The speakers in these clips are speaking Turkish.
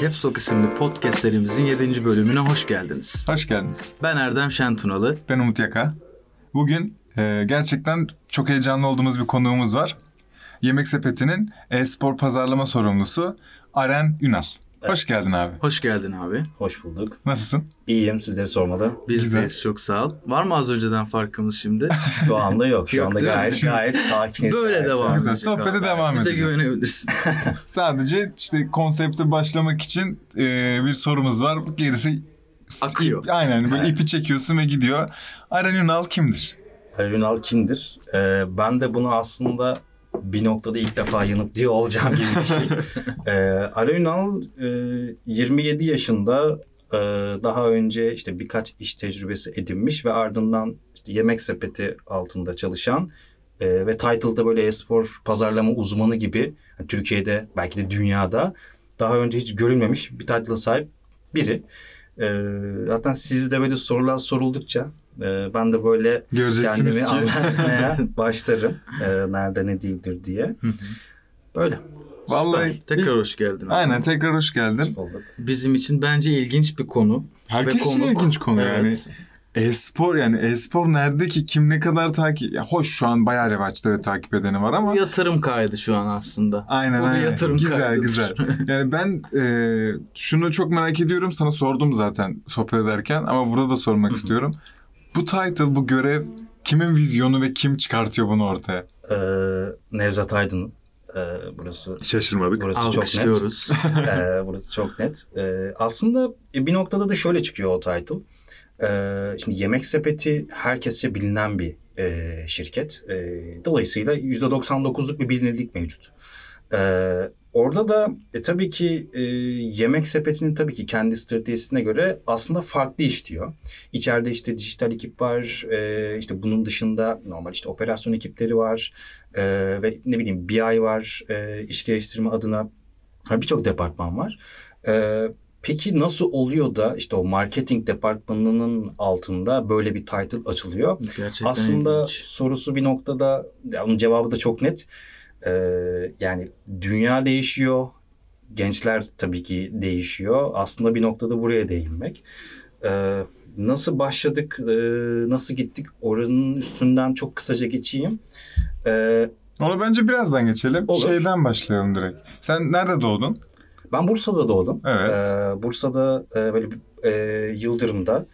Caps Lock isimli podcast serimizin 7. bölümüne hoş geldiniz. Hoş geldiniz. Ben Erdem Şentunalı. Ben Umut Yaka. Bugün e, gerçekten çok heyecanlı olduğumuz bir konuğumuz var. Yemek Sepeti'nin e-spor pazarlama sorumlusu Aren Ünal. Hoş geldin abi. Hoş geldin abi. Hoş bulduk. Nasılsın? İyiyim sizleri sormalı. Biz Güzel. deyiz çok sağ ol. Var mı az önceden farkımız şimdi? Şu anda yok. Şu Yok, anda gayet Şimdi- gayet sakin. Böyle devam Güzel, sohbete abi. devam Bize edeceğiz. güvenebilirsin. Sadece işte konsepte başlamak için e, bir sorumuz var. Gerisi Akıyor. ip- aynen böyle ipi çekiyorsun ve gidiyor. Aren Ünal kimdir? Ali Ünal kimdir? Ee, ben de bunu aslında bir noktada ilk defa yanıtlıyor olacağım gibi bir şey. ee, Ali Ünal e, 27 yaşında e, daha önce işte birkaç iş tecrübesi edinmiş ve ardından işte yemek sepeti altında çalışan e, ve title'da böyle e-spor pazarlama uzmanı gibi yani Türkiye'de belki de dünyada daha önce hiç görülmemiş bir title'a sahip biri. E, zaten siz de böyle sorular soruldukça e, ben de böyle kendimi ki. anlatmaya başlarım. E, nerede ne değildir diye. Böyle. Vallahi Tekrar ilk- hoş geldin. abi. aynen tekrar hoş geldin. Bizim için bence ilginç bir konu. Herkes için konuk- ilginç konu yani. Evet. E-spor yani e-spor nerede ki kim ne kadar takip... Ya hoş şu an bayağı revaçta ve takip edeni var ama... Bu yatırım kaydı şu an aslında. Aynen Bu aynen. yatırım güzel kaydıdır. güzel. Yani ben e, şunu çok merak ediyorum. Sana sordum zaten sohbet ederken ama burada da sormak istiyorum. Bu title, bu görev kimin vizyonu ve kim çıkartıyor bunu ortaya? E, Nevzat Aydın e, burası. Şaşırmadık. Burası çok net. Alkışlıyoruz. E, burası çok net. E, aslında bir noktada da şöyle çıkıyor o title. E, şimdi Yemek Sepeti herkesçe bilinen bir e, şirket. E, dolayısıyla %99'luk bir bilinirlik mevcut. E, orada da e, tabii ki e, Yemek Sepeti'nin tabii ki kendi stratejisine göre aslında farklı işliyor. İçeride işte dijital ekip var, e, işte bunun dışında normal işte operasyon ekipleri var e, ve ne bileyim BI var, e, iş geliştirme adına Birçok departman var. Ee, peki nasıl oluyor da işte o marketing departmanının altında böyle bir title açılıyor? Gerçekten Aslında ilginç. sorusu bir noktada, ya onun cevabı da çok net. Ee, yani dünya değişiyor, gençler tabii ki değişiyor. Aslında bir noktada buraya değinmek. Ee, nasıl başladık, e, nasıl gittik oranın üstünden çok kısaca geçeyim. Ee, Onu bence birazdan geçelim. Olur. Şeyden başlayalım direkt. Sen nerede doğdun? Ben Bursa'da doğdum. Evet. Ee, Bursa'da e, böyle e, Yıldırım'da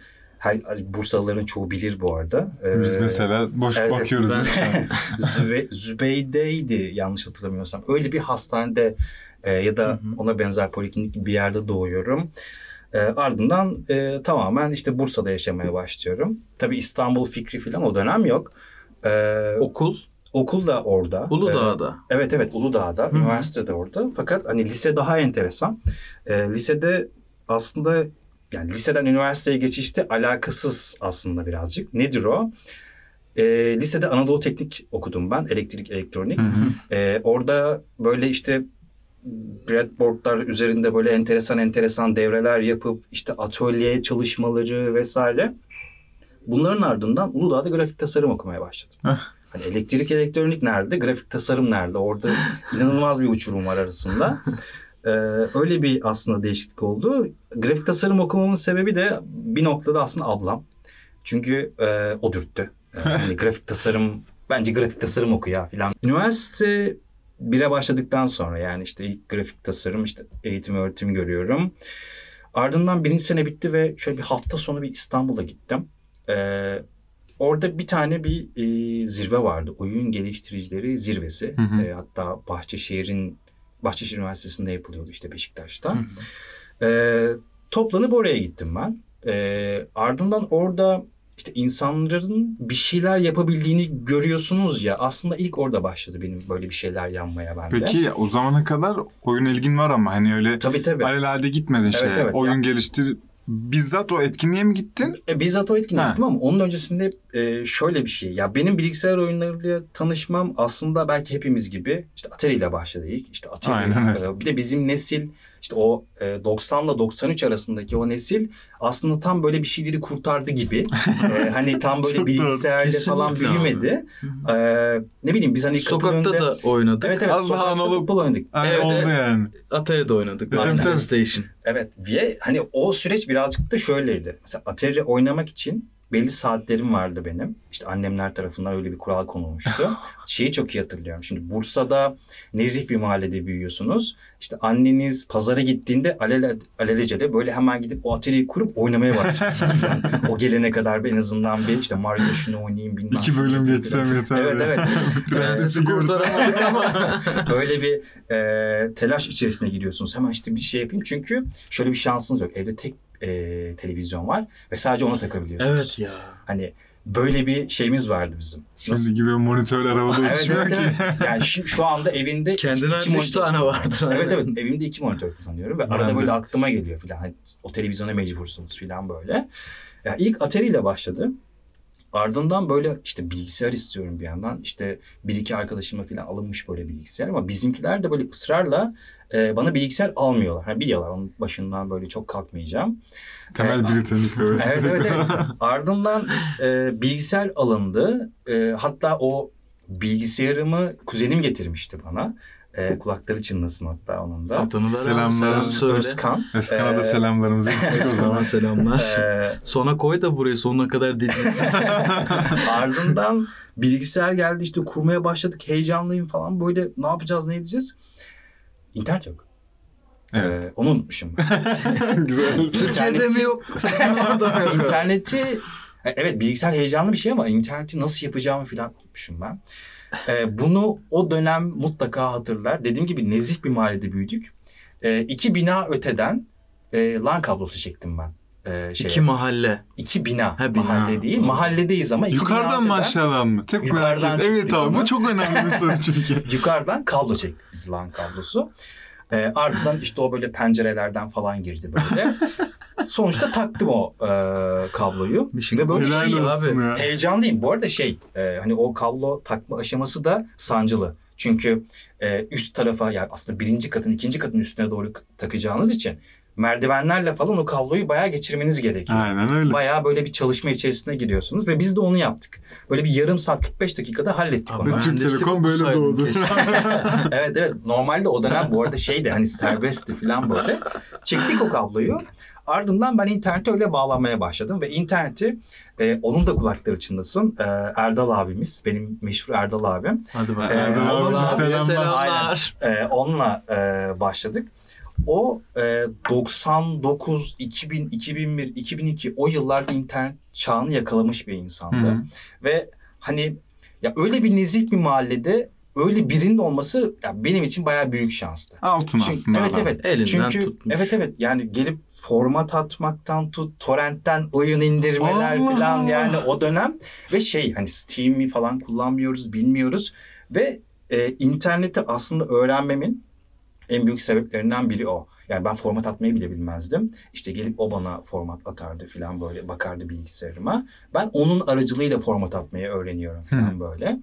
her Bursalıların çoğu bilir bu arada. Ee, Biz mesela boş evet, bakıyoruz. ben-. Zübe, Zübeyde'ydi yanlış hatırlamıyorsam. Öyle bir hastanede e, ya da Hı hı. ona benzer poliklinik bir yerde doğuyorum. E, ardından e, tamamen işte Bursa'da yaşamaya başlıyorum. Tabii İstanbul fikri falan o dönem yok. E, Okul okul da orada. E, Uludağ'da. Evet evet Uludağ'da, hı. üniversitede orada. Fakat hani lise daha enteresan. Ee, lisede aslında yani liseden üniversiteye geçişte alakasız aslında birazcık. Nedir o? Ee, lisede Anadolu Teknik okudum ben, elektrik elektronik. Hı hı. Ee, orada böyle işte breadboardlar üzerinde böyle enteresan enteresan devreler yapıp işte atölye çalışmaları vesaire. Bunların ardından Uludağ'da grafik tasarım okumaya başladım. Heh. Hani elektrik elektronik nerede, grafik tasarım nerede? Orada inanılmaz bir uçurum var arasında. Ee, öyle bir aslında değişiklik oldu. Grafik tasarım okumamın sebebi de bir noktada aslında ablam. Çünkü e, o dürttü. Ee, hani grafik tasarım, bence grafik tasarım oku ya filan. Üniversite bire başladıktan sonra yani işte ilk grafik tasarım işte eğitim öğretim görüyorum. Ardından birinci sene bitti ve şöyle bir hafta sonu bir İstanbul'a gittim. Ee, orada bir tane bir e, zirve vardı. Oyun geliştiricileri zirvesi. Hı hı. E, hatta Bahçeşehir'in Bahçeşehir Üniversitesi'nde yapılıyordu işte Beşiktaş'ta. Hı. Ee, toplanıp oraya gittim ben. Ee, ardından orada işte insanların bir şeyler yapabildiğini görüyorsunuz ya. Aslında ilk orada başladı benim böyle bir şeyler yanmaya bende. Peki o zamana kadar oyun ilgin var ama hani öyle Tabii tabii. alelade gitmedin Evet, şeye. evet. Oyun Ya- geliştir bizzat o etkinliğe mi gittin? E, bizzat o etkinliği Ha. yaptım ama onun öncesinde e, şöyle bir şey. Ya benim bilgisayar oyunlarıyla tanışmam aslında belki hepimiz gibi işte Atari ile başladı ilk. İşte Atari. Aynen e, bir de bizim nesil işte o e, 90 ile 93 arasındaki o nesil aslında tam böyle bir şeyleri kurtardı gibi. E, hani tam böyle bilgisayarda falan büyümedi. E, ne bileyim biz hani Sokakta önünde... da oynadık. Evet evet Az daha analog- futbol oynadık. Aynen Evet, oldu yani. Atari'de oynadık. Tabii. PlayStation. Evet ve hani o süreç birazcık da şöyleydi. Mesela Atari oynamak için belli saatlerim vardı benim. İşte annemler tarafından öyle bir kural konulmuştu. Şeyi çok iyi hatırlıyorum. Şimdi Bursa'da nezih bir mahallede büyüyorsunuz. İşte anneniz pazara gittiğinde alele, alelacele böyle hemen gidip o Atari'yi kurup oynamaya başlıyorsunuz. Yani o gelene kadar en azından bir işte Mario şunu oynayayım bilmem. İki bölüm geçsem yeter. Evet evet. Prensesi kurtaramadık ama. Böyle bir e, telaş içerisine giriyorsunuz. Hemen işte bir şey yapayım. Çünkü şöyle bir şansınız yok. Evde tek e, televizyon var ve sadece ona takabiliyorsunuz. evet ya. Hani böyle bir şeyimiz vardı bizim. Şimdi gibi monitör arabada Evet, uçmuyor evet, ki. evet. Yani şimdi şu anda evinde Kendine iki üç monitör- tane vardır. Evet evet evimde iki monitör kullanıyorum ve Ben arada de. böyle aklıma geliyor filan. Hani o televizyona mecbursunuz filan böyle. Ya ilk Atari ile başladı. Ardından böyle işte bilgisayar istiyorum bir yandan. İşte bir iki arkadaşıma falan alınmış böyle bilgisayar ama bizimkiler de böyle ısrarla e, bana bilgisayar almıyorlar. Yani biliyorlar onun başından böyle çok kalkmayacağım. Temel Evet. Britanik öğresi. Evet evet evet. Ardından e, bilgisayar alındı. E, hatta o bilgisayarımı kuzenim getirmişti bana. E, kulakları çınlasın hatta onun da. Adını ver Selamlar. selam. Özkan. Özkan'a da Ee, selamlarımızı iletiyoruz o zaman. Selamlar. E, Sona koy da burayı sonuna kadar dinlesin. ardından bilgisayar geldi işte kurmaya başladık. Heyecanlıyım falan böyle ne yapacağız ne edeceğiz? İnternet yok. Evet. E, onu unutmuşum. Güzel. Türkiye'de mi yok? İnterneti e, evet bilgisayar heyecanlı bir şey ama interneti nasıl yapacağımı falan unutmuşum ben. E, bunu o dönem mutlaka hatırlar. Dediğim gibi nezih bir mahallede büyüdük. E, iki bina öteden e, LAN kablosu çektim ben. E, şeye. İki mahalle. İki bina. Ha, bina. Mahalle değil. Mahalledeyiz ama iki bina Yukarıdan mı öteden- aşağıdan mı? Tek merak Yukarıdan. Evet abi onu. bu çok önemli bir soru çünkü. Yukarıdan kablo çektik biz LAN kablosu. E, ardından işte o böyle pencerelerden falan girdi böyle. Sonuçta taktım o e, kabloyu. Mission Ve böyle Helal şey abi. ya. Heyecanlıyım. Bu arada şey e, hani o kablo takma aşaması da sancılı. Çünkü e, üst tarafa yani aslında birinci katın ikinci katın üstüne doğru takacağınız için merdivenlerle falan o kabloyu bayağı geçirmeniz gerekiyor. Aynen öyle. Bayağı böyle bir çalışma içerisine giriyorsunuz ve biz de onu yaptık. Böyle bir yarım saat 45 dakikada hallettik Abi onu. Türk Telekom böyle doğdu. evet evet normalde o dönem bu arada şeydi hani serbestti falan böyle. Çektik o kabloyu. Ardından ben internete öyle bağlanmaya başladım ve interneti e, onun da kulakları çınlasın. E, Erdal abimiz benim meşhur Erdal abim. Hadi be. Ee, Erdal Erdal abiye abiye selamlar. E, onunla e, başladık. O e, 99, 2000, 2001, 2002 o yıllarda internet çağını yakalamış bir insandı. Hı. Ve hani ya öyle bir nezih bir mahallede öyle birinin olması ya benim için bayağı büyük şanstı. Altın Çünkü, aslında evet adam. evet. Elinden Çünkü tutmuş. evet evet yani gelip format atmaktan tut torrentten oyun indirmeler Allah falan yani o dönem ve şey hani Steam'i falan kullanmıyoruz bilmiyoruz ve e, interneti aslında öğrenmemin en büyük sebeplerinden biri o. Yani ben format atmayı bile bilmezdim. İşte gelip o bana format atardı falan böyle bakardı bilgisayarıma. Ben onun aracılığıyla format atmayı öğreniyorum falan böyle.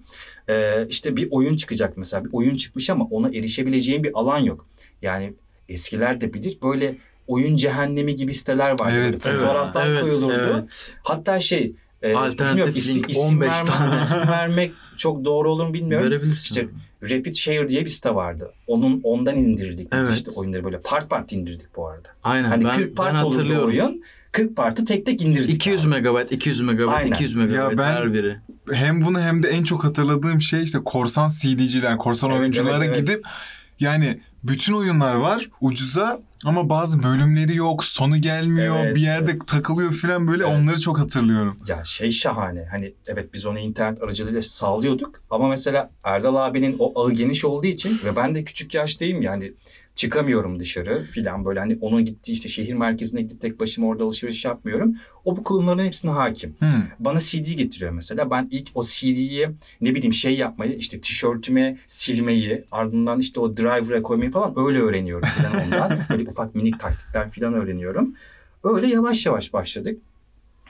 Ee, işte bir oyun çıkacak mesela bir oyun çıkmış ama ona erişebileceğim bir alan yok. Yani eskiler de bilir böyle oyun cehennemi gibi siteler vardı. Evet, fotoğraflar evet, koyulurdu. evet. Hatta şey e, Alternatif bilmiyorum, link, isim, 15 vermek, tane. isim vermek çok doğru olur mu bilmiyorum. Verebilirsin. İşte Rapid Share diye bir site vardı. Onun ondan indirdik biz Evet. işte oyunları böyle part part indirdik bu arada. Aynen Hani ben, 40 ben part olurdu hatırlıyorum. oyun. 40 partı tek tek indirdik. 200 abi. megabayt, 200 megabayt, Aynen. 200 megabayt ben- her biri. Hem bunu hem de en çok hatırladığım şey işte korsan CD'ciler, korsan Evet, oyunculara evet, evet. gidip yani bütün oyunlar var ucuza ama bazı bölümleri yok, sonu gelmiyor, Evet, bir yerde takılıyor falan böyle Evet. onları çok hatırlıyorum. Ya şey şahane. Hani evet biz onu internet aracılığıyla sağlıyorduk. Ama mesela Erdal abinin o ağı geniş olduğu için ve ben de küçük yaştayım yani çıkamıyorum dışarı filan böyle hani onun gittiği işte şehir merkezine gidip tek başıma orada alışveriş yapmıyorum. O bu konuların hepsine hakim. Hmm. Bana CD getiriyor mesela. Ben ilk o CD'yi ne bileyim şey yapmayı işte tişörtüme silmeyi ardından işte o driver'a koymayı falan öyle öğreniyorum falan ondan. Böyle ufak minik taktikler falan öğreniyorum. Öyle yavaş yavaş başladık.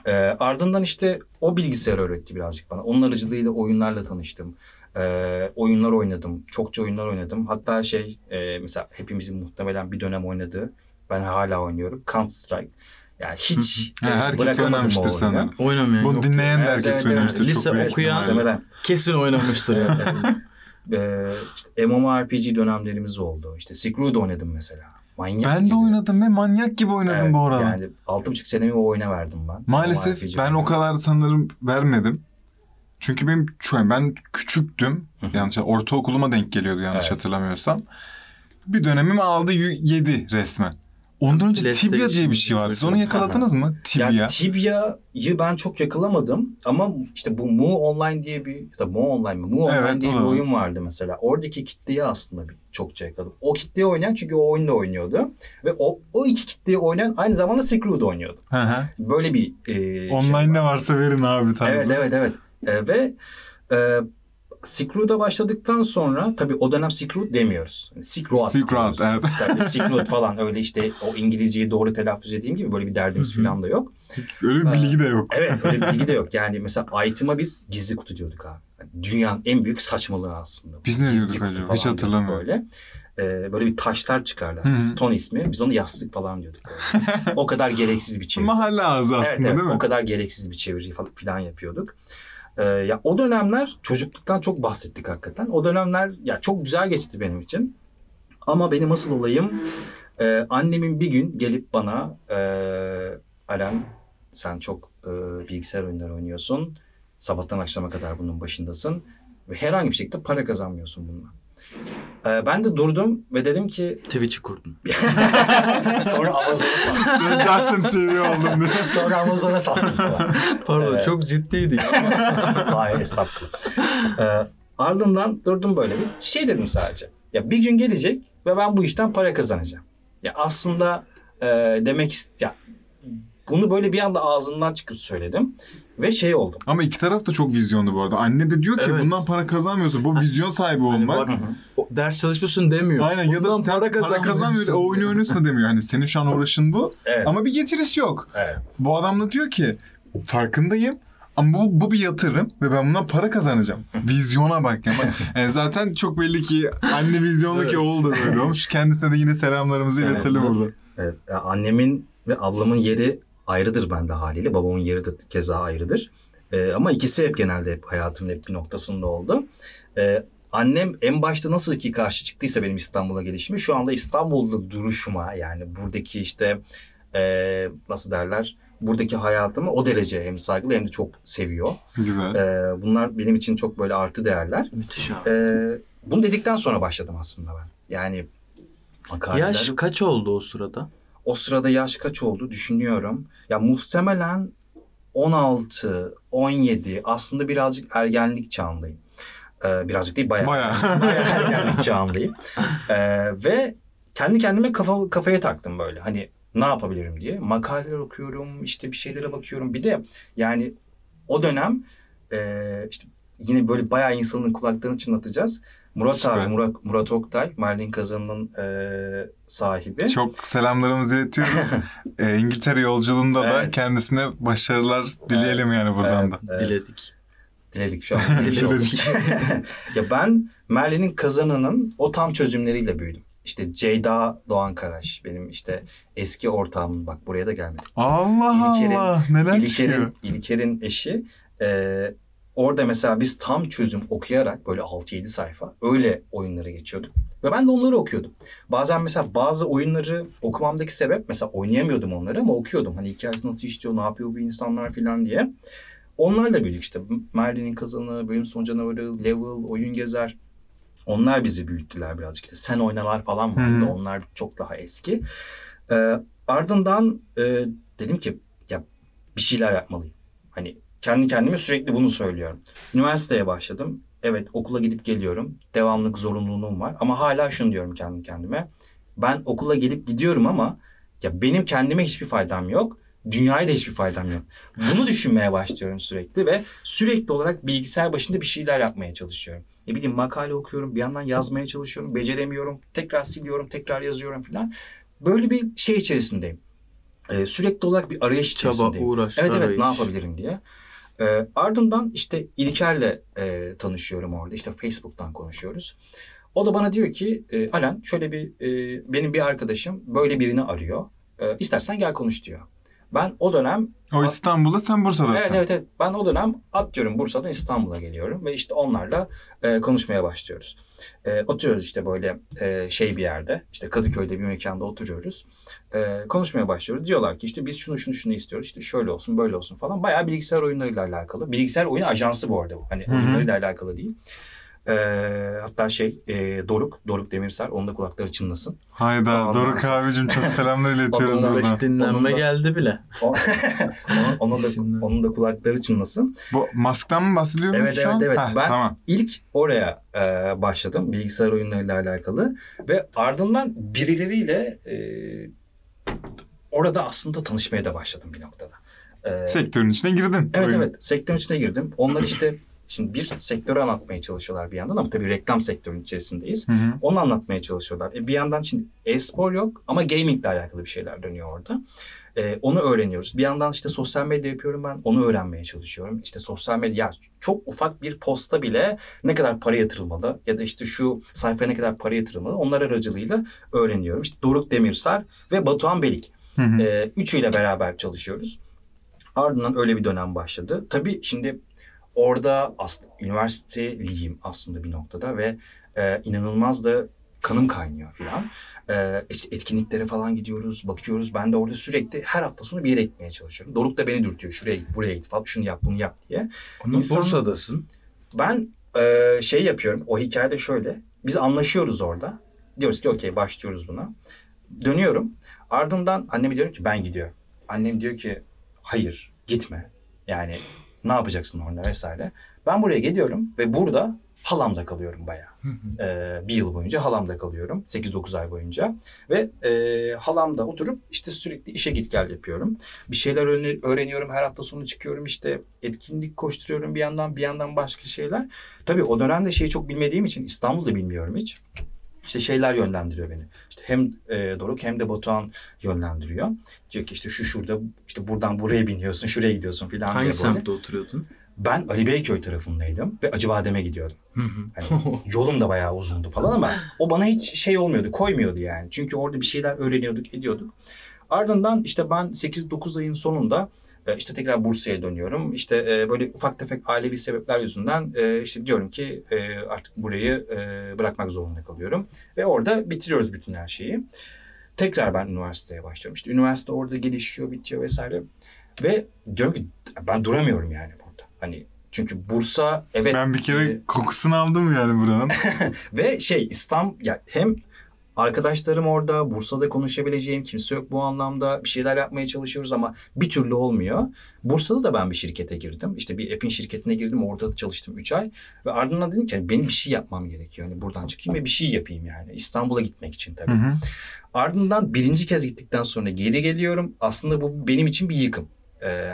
Ee, ardından işte o bilgisayar öğretti birazcık bana. Onun aracılığıyla oyunlarla tanıştım. Ee, oyunlar oynadım. Çokça oyunlar oynadım. Hatta şey e, mesela hepimizin muhtemelen bir dönem oynadığı. Ben hala oynuyorum. Counter Strike. Yani hiç Ha, e, herkes oynamıştır sanırım. Oynamayan Bunu dinleyen de herkes evet, oynamıştır. çok Lise büyük okuyan-. Muhtemelen. Kesin oynamıştır ya. Ee, işte MMORPG dönemlerimiz oldu. İşte Road oynadım mesela. Manyak Ben de gibi. oynadım ve manyak gibi oynadım Evet, bu arada. Yani 6,5 senemi o oyuna verdim ben. Maalesef ben o oyunu. kadar sanırım vermedim. Çünkü benim an ben küçüktüm. Yanlış ortaokuluma denk geliyordu yanlış Evet. hatırlamıyorsam. Bir dönemim aldı y- yedi resmen. Ondan önce Tibia diye bir şey vardı. Siz onu yakaladınız mı? Tibia. Yani Tibia'yı ben çok yakalamadım ama işte bu Mu Online diye bir ya da Mu Online mi? Mu Online Evet, diye bir var. oyun vardı mesela. Oradaki kitleyi aslında bir, çokça yakaladım. O kitleyi oynayan çünkü o oyunda oynuyordu. Ve o, o iki kitleyi oynayan aynı zamanda Road oynuyordu. Hı hı. Böyle bir e, şey Online var. ne varsa verin abi tarzı. Evet evet evet. E, ve e, Silk başladıktan sonra tabii o dönem Silk Road demiyoruz. Yani Silk Road. Silk Road, diyoruz. evet. Tabii Silk Road falan öyle işte o İngilizceyi doğru telaffuz edeyim gibi böyle bir derdimiz falan da yok. Öyle bir bilgi de yok. Evet öyle bir bilgi de yok. Yani mesela item'a biz gizli kutu diyorduk abi. Yani dünyanın en büyük saçmalığı aslında. Biz ne Gizli diyorduk acaba? Hiç hatırlamıyorum. Böyle. Ee, böyle bir taşlar çıkarlar. Stone ismi. Biz onu yastık falan diyorduk. böyle. o kadar gereksiz bir çeviri. Mahalle ağzı aslında Evet, evet, değil mi? o kadar gereksiz bir çeviri fa- falan yapıyorduk. Ee, ya o dönemler çocukluktan çok bahsettik hakikaten. O dönemler ya çok güzel geçti benim için. Ama benim asıl olayım e, annemin bir gün gelip bana e, Alen sen çok e, bilgisayar oyunları oynuyorsun. Sabahtan akşama kadar bunun başındasın. Ve herhangi bir şekilde para kazanmıyorsun bununla. E, ben de durdum ve dedim ki Twitch'i kurdun. sonra Amazon'a sattım. Ben Justin seviyor oldum diye. sonra Amazon'a sattım falan. Pardon Evet. çok ciddiydi. Hayır estağfurullah. Ee, ardından durdum böyle bir şey dedim sadece. Ya bir gün gelecek ve ben bu işten para kazanacağım. Ya aslında e, demek ist ya bunu böyle bir anda ağzından çıkıp söyledim ve şey oldum. Ama iki taraf da çok vizyonlu bu arada. Anne de diyor ki Evet. bundan para kazanmıyorsun. Bu vizyon sahibi Hani olmak. bak, o ders çalışmıyorsun demiyor. Aynen ya da sen para, kazanmıyorsun. O oyunu oynuyorsun demiyor. Hani senin şu an uğraşın bu. Evet. Ama bir getirisi yok. evet. Bu adam da diyor ki farkındayım. Ama bu, bu bir yatırım ve ben bundan para kazanacağım. Vizyona bak. Yani, yani zaten çok belli ki anne vizyonlu ki Evet. oğul da böyle olmuş. Kendisine de yine selamlarımızı Evet. iletelim burada. Evet, annemin ve ablamın yeri ayrıdır bende haliyle. Babamın yeri de keza ayrıdır. Ee, ama ikisi hep genelde hep hayatımın hep bir noktasında oldu. Ee, annem en başta nasıl ki karşı çıktıysa benim İstanbul'a gelişime şu anda İstanbul'da duruşuma yani buradaki işte ee, nasıl derler buradaki hayatımı o derece hem saygılı hem de çok seviyor. Güzel. Ee, bunlar benim için çok böyle artı değerler. Müthiş abi. Ee, bunu dedikten sonra başladım aslında ben. Yani makaleler... Yaş kaç oldu o sırada? O sırada yaş kaç oldu düşünüyorum. Ya muhtemelen 16, 17 aslında birazcık ergenlik çağındayım. Ee, birazcık değil bayağı. Bayağı. bayağı ergenlik çağındayım. Ee, ve kendi kendime kafa, kafaya taktım böyle. Hani ne yapabilirim diye. Makaleler okuyorum, işte bir şeylere bakıyorum. Bir de yani o dönem e, işte yine böyle bayağı insanın kulaklarını çınlatacağız. Murat Süper. abi, Murat, Murat Oktay, Merlin Kazan'ın e, sahibi. Çok selamlarımızı iletiyoruz. Ee, İngiltere yolculuğunda da Evet. kendisine başarılar dileyelim yani buradan da. Evet, evet. Diledik. Diledik şu an. Diledik. ya ben Merlin'in kazanının o tam çözümleriyle büyüdüm. İşte Ceyda Doğan Karaş benim işte eski ortağım bak buraya da gelmedik. Allah İlker'in- Allah neler çıkıyor. İlker'in, İlker'in eşi e, orada mesela biz tam çözüm okuyarak böyle 6-7 sayfa öyle oyunları geçiyorduk. Ve ben de onları okuyordum. Bazen mesela bazı oyunları okumamdaki sebep mesela oynayamıyordum onları ama okuyordum. Hani hikayesi nasıl işliyor, ne yapıyor bu insanlar filan diye. Onlarla büyüdük işte. Merlin'in kazanı, Bölüm Sonu Canavarı, Level, Oyun Gezer. Onlar bizi büyüttüler birazcık. İşte Sen Oynalar falan vardı. Hı. Onlar çok daha eski. Ee, ardından e, dedim ki ya bir şeyler yapmalıyım. Hani kendi kendime sürekli bunu söylüyorum. Üniversiteye başladım. Evet okula gidip geliyorum. Devamlık zorunluluğum var. Ama hala şunu diyorum kendi kendime. Ben okula gelip gidiyorum ama ya benim kendime hiçbir faydam yok. Dünyaya da hiçbir faydam yok. Bunu düşünmeye başlıyorum sürekli ve sürekli olarak bilgisayar başında bir şeyler yapmaya çalışıyorum. Ne bileyim makale okuyorum, bir yandan yazmaya çalışıyorum, beceremiyorum, tekrar siliyorum, tekrar yazıyorum filan. Böyle bir şey içerisindeyim. e, sürekli olarak bir arayış Çaba, içerisindeyim. uğraş, Evet evet arayış. ne yapabilirim diye. E, ardından işte İlker'le e, tanışıyorum orada. İşte Facebook'tan konuşuyoruz. O da bana diyor ki e, Alan şöyle bir e, benim bir arkadaşım böyle birini arıyor. E, istersen gel konuş diyor. Ben o dönem O İstanbul'da sen Bursa'dasın. Evet evet evet. Ben o dönem atlıyorum Bursa'dan İstanbul'a geliyorum ve işte onlarla e, konuşmaya başlıyoruz. E, oturuyoruz işte böyle e, şey bir yerde işte Kadıköy'de bir mekanda oturuyoruz. E, konuşmaya başlıyoruz. Diyorlar ki işte biz şunu şunu şunu istiyoruz işte şöyle olsun böyle olsun falan. Bayağı bilgisayar oyunlarıyla alakalı. Bilgisayar oyun ajansı bu arada bu. Hani Hı hı. oyunlarıyla alakalı değil. E, hatta şey e, Doruk, Doruk Demirsel onun da kulakları çınlasın. Hayda Ondan Doruk sonra- abicim çok selamlar iletiyoruz buradan. Hiç dinlenme Onun da- geldi bile. Onun, da, onun da kulakları çınlasın. Bu Mask'tan mı bahsediyoruz Evet, şu evet, an? evet. Heh, Ben- Tamam. İlk oraya e, başladım bilgisayar oyunlarıyla alakalı ve ardından birileriyle e, orada aslında tanışmaya da başladım bir noktada. E, Sektörün içine girdin. evet Oyun. evet sektörün içine girdim. Onlar işte şimdi bir sektörü anlatmaya çalışıyorlar bir yandan ama tabii reklam sektörünün içerisindeyiz. Hı hı. Onu anlatmaya çalışıyorlar. E, bir yandan şimdi e-spor yok ama gamingle alakalı bir şeyler dönüyor orada. E, onu öğreniyoruz. Bir yandan işte sosyal medya yapıyorum ben. Onu öğrenmeye çalışıyorum. İşte sosyal medya çok ufak bir posta bile ne kadar para yatırılmalı ya da işte şu sayfaya ne kadar para yatırılmalı onlar aracılığıyla öğreniyorum. İşte Doruk Demirsar ve Batuhan Belik. Hı hı. E, üçüyle beraber çalışıyoruz. Ardından öyle bir dönem başladı. Tabii şimdi orada aslında üniversiteliyim aslında bir noktada ve e, inanılmaz da kanım kaynıyor filan. E, işte etkinliklere falan gidiyoruz, bakıyoruz. Ben de orada sürekli her hafta sonu bir yere gitmeye çalışıyorum. Doruk da beni dürtüyor. Şuraya git, buraya git falan, şunu yap, bunu yap diye. Ama İnsan- Bursa'dasın. Ben e, şey yapıyorum. O hikayede şöyle. Biz anlaşıyoruz orada. Diyoruz ki okey başlıyoruz buna. Dönüyorum. Ardından anneme diyorum ki ben gidiyorum. Annem diyor ki hayır gitme. Yani ne yapacaksın orada vesaire. Ben buraya geliyorum ve burada halamda kalıyorum bayağı. Ee, bir yıl boyunca halamda kalıyorum. 8-9 ay boyunca. Ve e, halamda oturup işte sürekli işe git gel yapıyorum. Bir şeyler öğreni- öğreniyorum. Her hafta sonu çıkıyorum işte etkinlik koşturuyorum bir yandan bir yandan başka şeyler. Tabii o dönemde şeyi çok bilmediğim için İstanbul'da bilmiyorum hiç. İşte şeyler yönlendiriyor beni. İşte hem e, Doruk hem de Batuhan yönlendiriyor. Diyor ki işte şu şurada işte buradan buraya biniyorsun, şuraya gidiyorsun filan diye Hangi böyle. semtte oturuyordun? Ben Ali Beyköy tarafındaydım ve Acıbadem'e gidiyordum. Hani yolum da bayağı uzundu falan ama o bana hiç şey olmuyordu, koymuyordu yani. Çünkü orada bir şeyler öğreniyorduk, ediyorduk. Ardından işte ben 8-9 ayın sonunda e, işte tekrar Bursa'ya dönüyorum. İşte e, böyle ufak tefek ailevi sebepler yüzünden e, işte diyorum ki e, artık burayı e, bırakmak zorunda kalıyorum. Ve orada bitiriyoruz bütün her şeyi. Tekrar ben üniversiteye başlıyorum. İşte üniversite orada gelişiyor, bitiyor vesaire. Ve diyorum ki ben duramıyorum yani burada. Hani çünkü Bursa evet Ben bir kere e, kokusunu aldım yani buranın. ve şey İstanbul ya hem arkadaşlarım orada Bursa'da konuşabileceğim kimse yok bu anlamda bir şeyler yapmaya çalışıyoruz ama bir türlü olmuyor. Bursa'da da ben bir şirkete girdim. İşte bir app'in şirketine girdim. Orada da çalıştım 3 ay. Ve ardından dedim ki hani benim bir şey yapmam gerekiyor. Yani buradan çıkayım ve bir şey yapayım yani. İstanbul'a gitmek için tabii. Hı hı. Ardından birinci kez gittikten sonra geri geliyorum. Aslında bu benim için bir yıkım.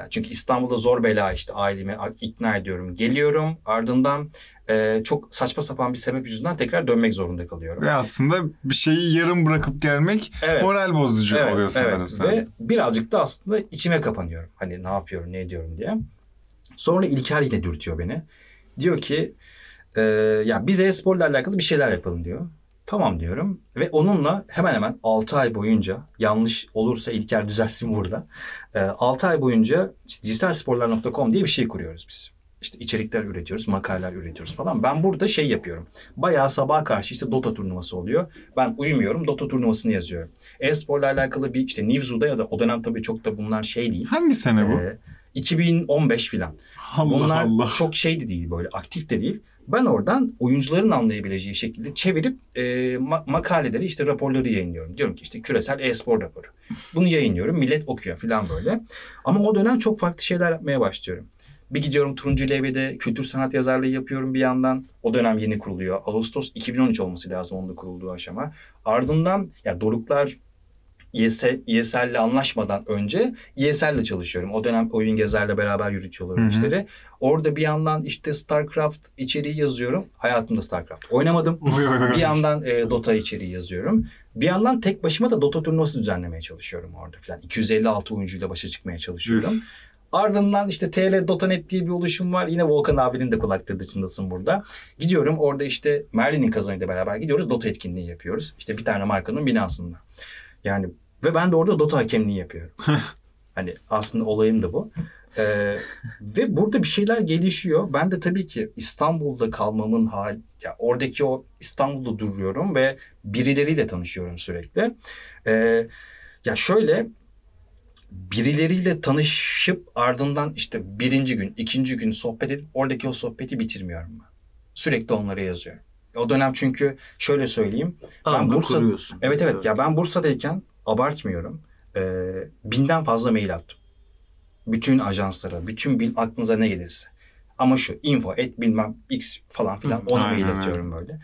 Çünkü İstanbul'da zor bela işte ailemi ikna ediyorum. Geliyorum ardından e, çok saçma sapan bir sebep yüzünden tekrar dönmek zorunda kalıyorum. Ve aslında bir şeyi yarım bırakıp gelmek Evet. moral bozucu Evet, oluyor sanırım evet. sana. Ve birazcık da aslında içime kapanıyorum. Hani ne yapıyorum, ne ediyorum diye. Sonra İlker yine dürtüyor beni. Diyor ki e, ya biz e-sporla alakalı bir şeyler yapalım diyor. Tamam diyorum ve onunla hemen hemen 6 ay boyunca yanlış olursa İlker düzelsin burada. E, 6 ay boyunca dijitalsporlar.com diye bir şey kuruyoruz biz. İşte içerikler üretiyoruz, makaleler üretiyoruz falan. Ben burada şey yapıyorum. Bayağı sabaha karşı işte Dota turnuvası oluyor. Ben uyumuyorum, Dota turnuvasını yazıyorum. E-sporla alakalı bir işte Nivzu'da ya da o dönem tabii çok da bunlar şey değil. Hangi sene bu? Ee, 2015 filan. Allah Bunlar Allah. çok şey de değil böyle aktif de değil. Ben oradan oyuncuların anlayabileceği şekilde çevirip e, ma- makaleleri işte raporları yayınlıyorum. Diyorum ki işte küresel e-spor raporu. Bunu yayınlıyorum millet okuyor falan böyle. Ama o dönem çok farklı şeyler yapmaya başlıyorum. Bir gidiyorum Turuncu Levye'de kültür sanat yazarlığı yapıyorum bir yandan. O dönem yeni kuruluyor. Ağustos 2013 olması lazım onun da kurulduğu aşama. Ardından ya Doruklar ES, ESL'le anlaşmadan önce ESL'le çalışıyorum. O dönem oyun gezerle beraber yürütüyorlar işleri. Orada bir yandan işte StarCraft içeriği yazıyorum. Hayatımda StarCraft oynamadım. Oy, oy, oy. Bir yandan e, Dota içeriği yazıyorum. Bir yandan tek başıma da Dota turnuvası düzenlemeye çalışıyorum orada falan. 256 oyuncuyla başa çıkmaya çalışıyorum. Ardından işte TL Dota.net diye bir oluşum var. Yine Volkan abinin de kulakları dışındasın burada. Gidiyorum orada işte Merlin'in kazanıyla beraber gidiyoruz. Dota etkinliği yapıyoruz. İşte bir tane markanın binasında. Yani ve ben de orada Dota hakemliği yapıyorum. hani aslında olayım da bu. Ee, ve burada bir şeyler gelişiyor. Ben de tabii ki İstanbul'da kalmamın hal, ya oradaki o İstanbul'da duruyorum ve birileriyle tanışıyorum sürekli. Ee, ya şöyle birileriyle tanışıp ardından işte birinci gün, ikinci gün sohbet edip oradaki o sohbeti bitirmiyorum ben. Sürekli onlara yazıyorum. O dönem çünkü şöyle söyleyeyim. Anla Bursa- kuruyorsun. Evet evet ya ben Bursa'dayken abartmıyorum. Ee, binden fazla mail attım. Bütün ajanslara, bütün bil, aklınıza ne gelirse. Ama şu info et bilmem x falan filan ona aynen, mail atıyorum böyle.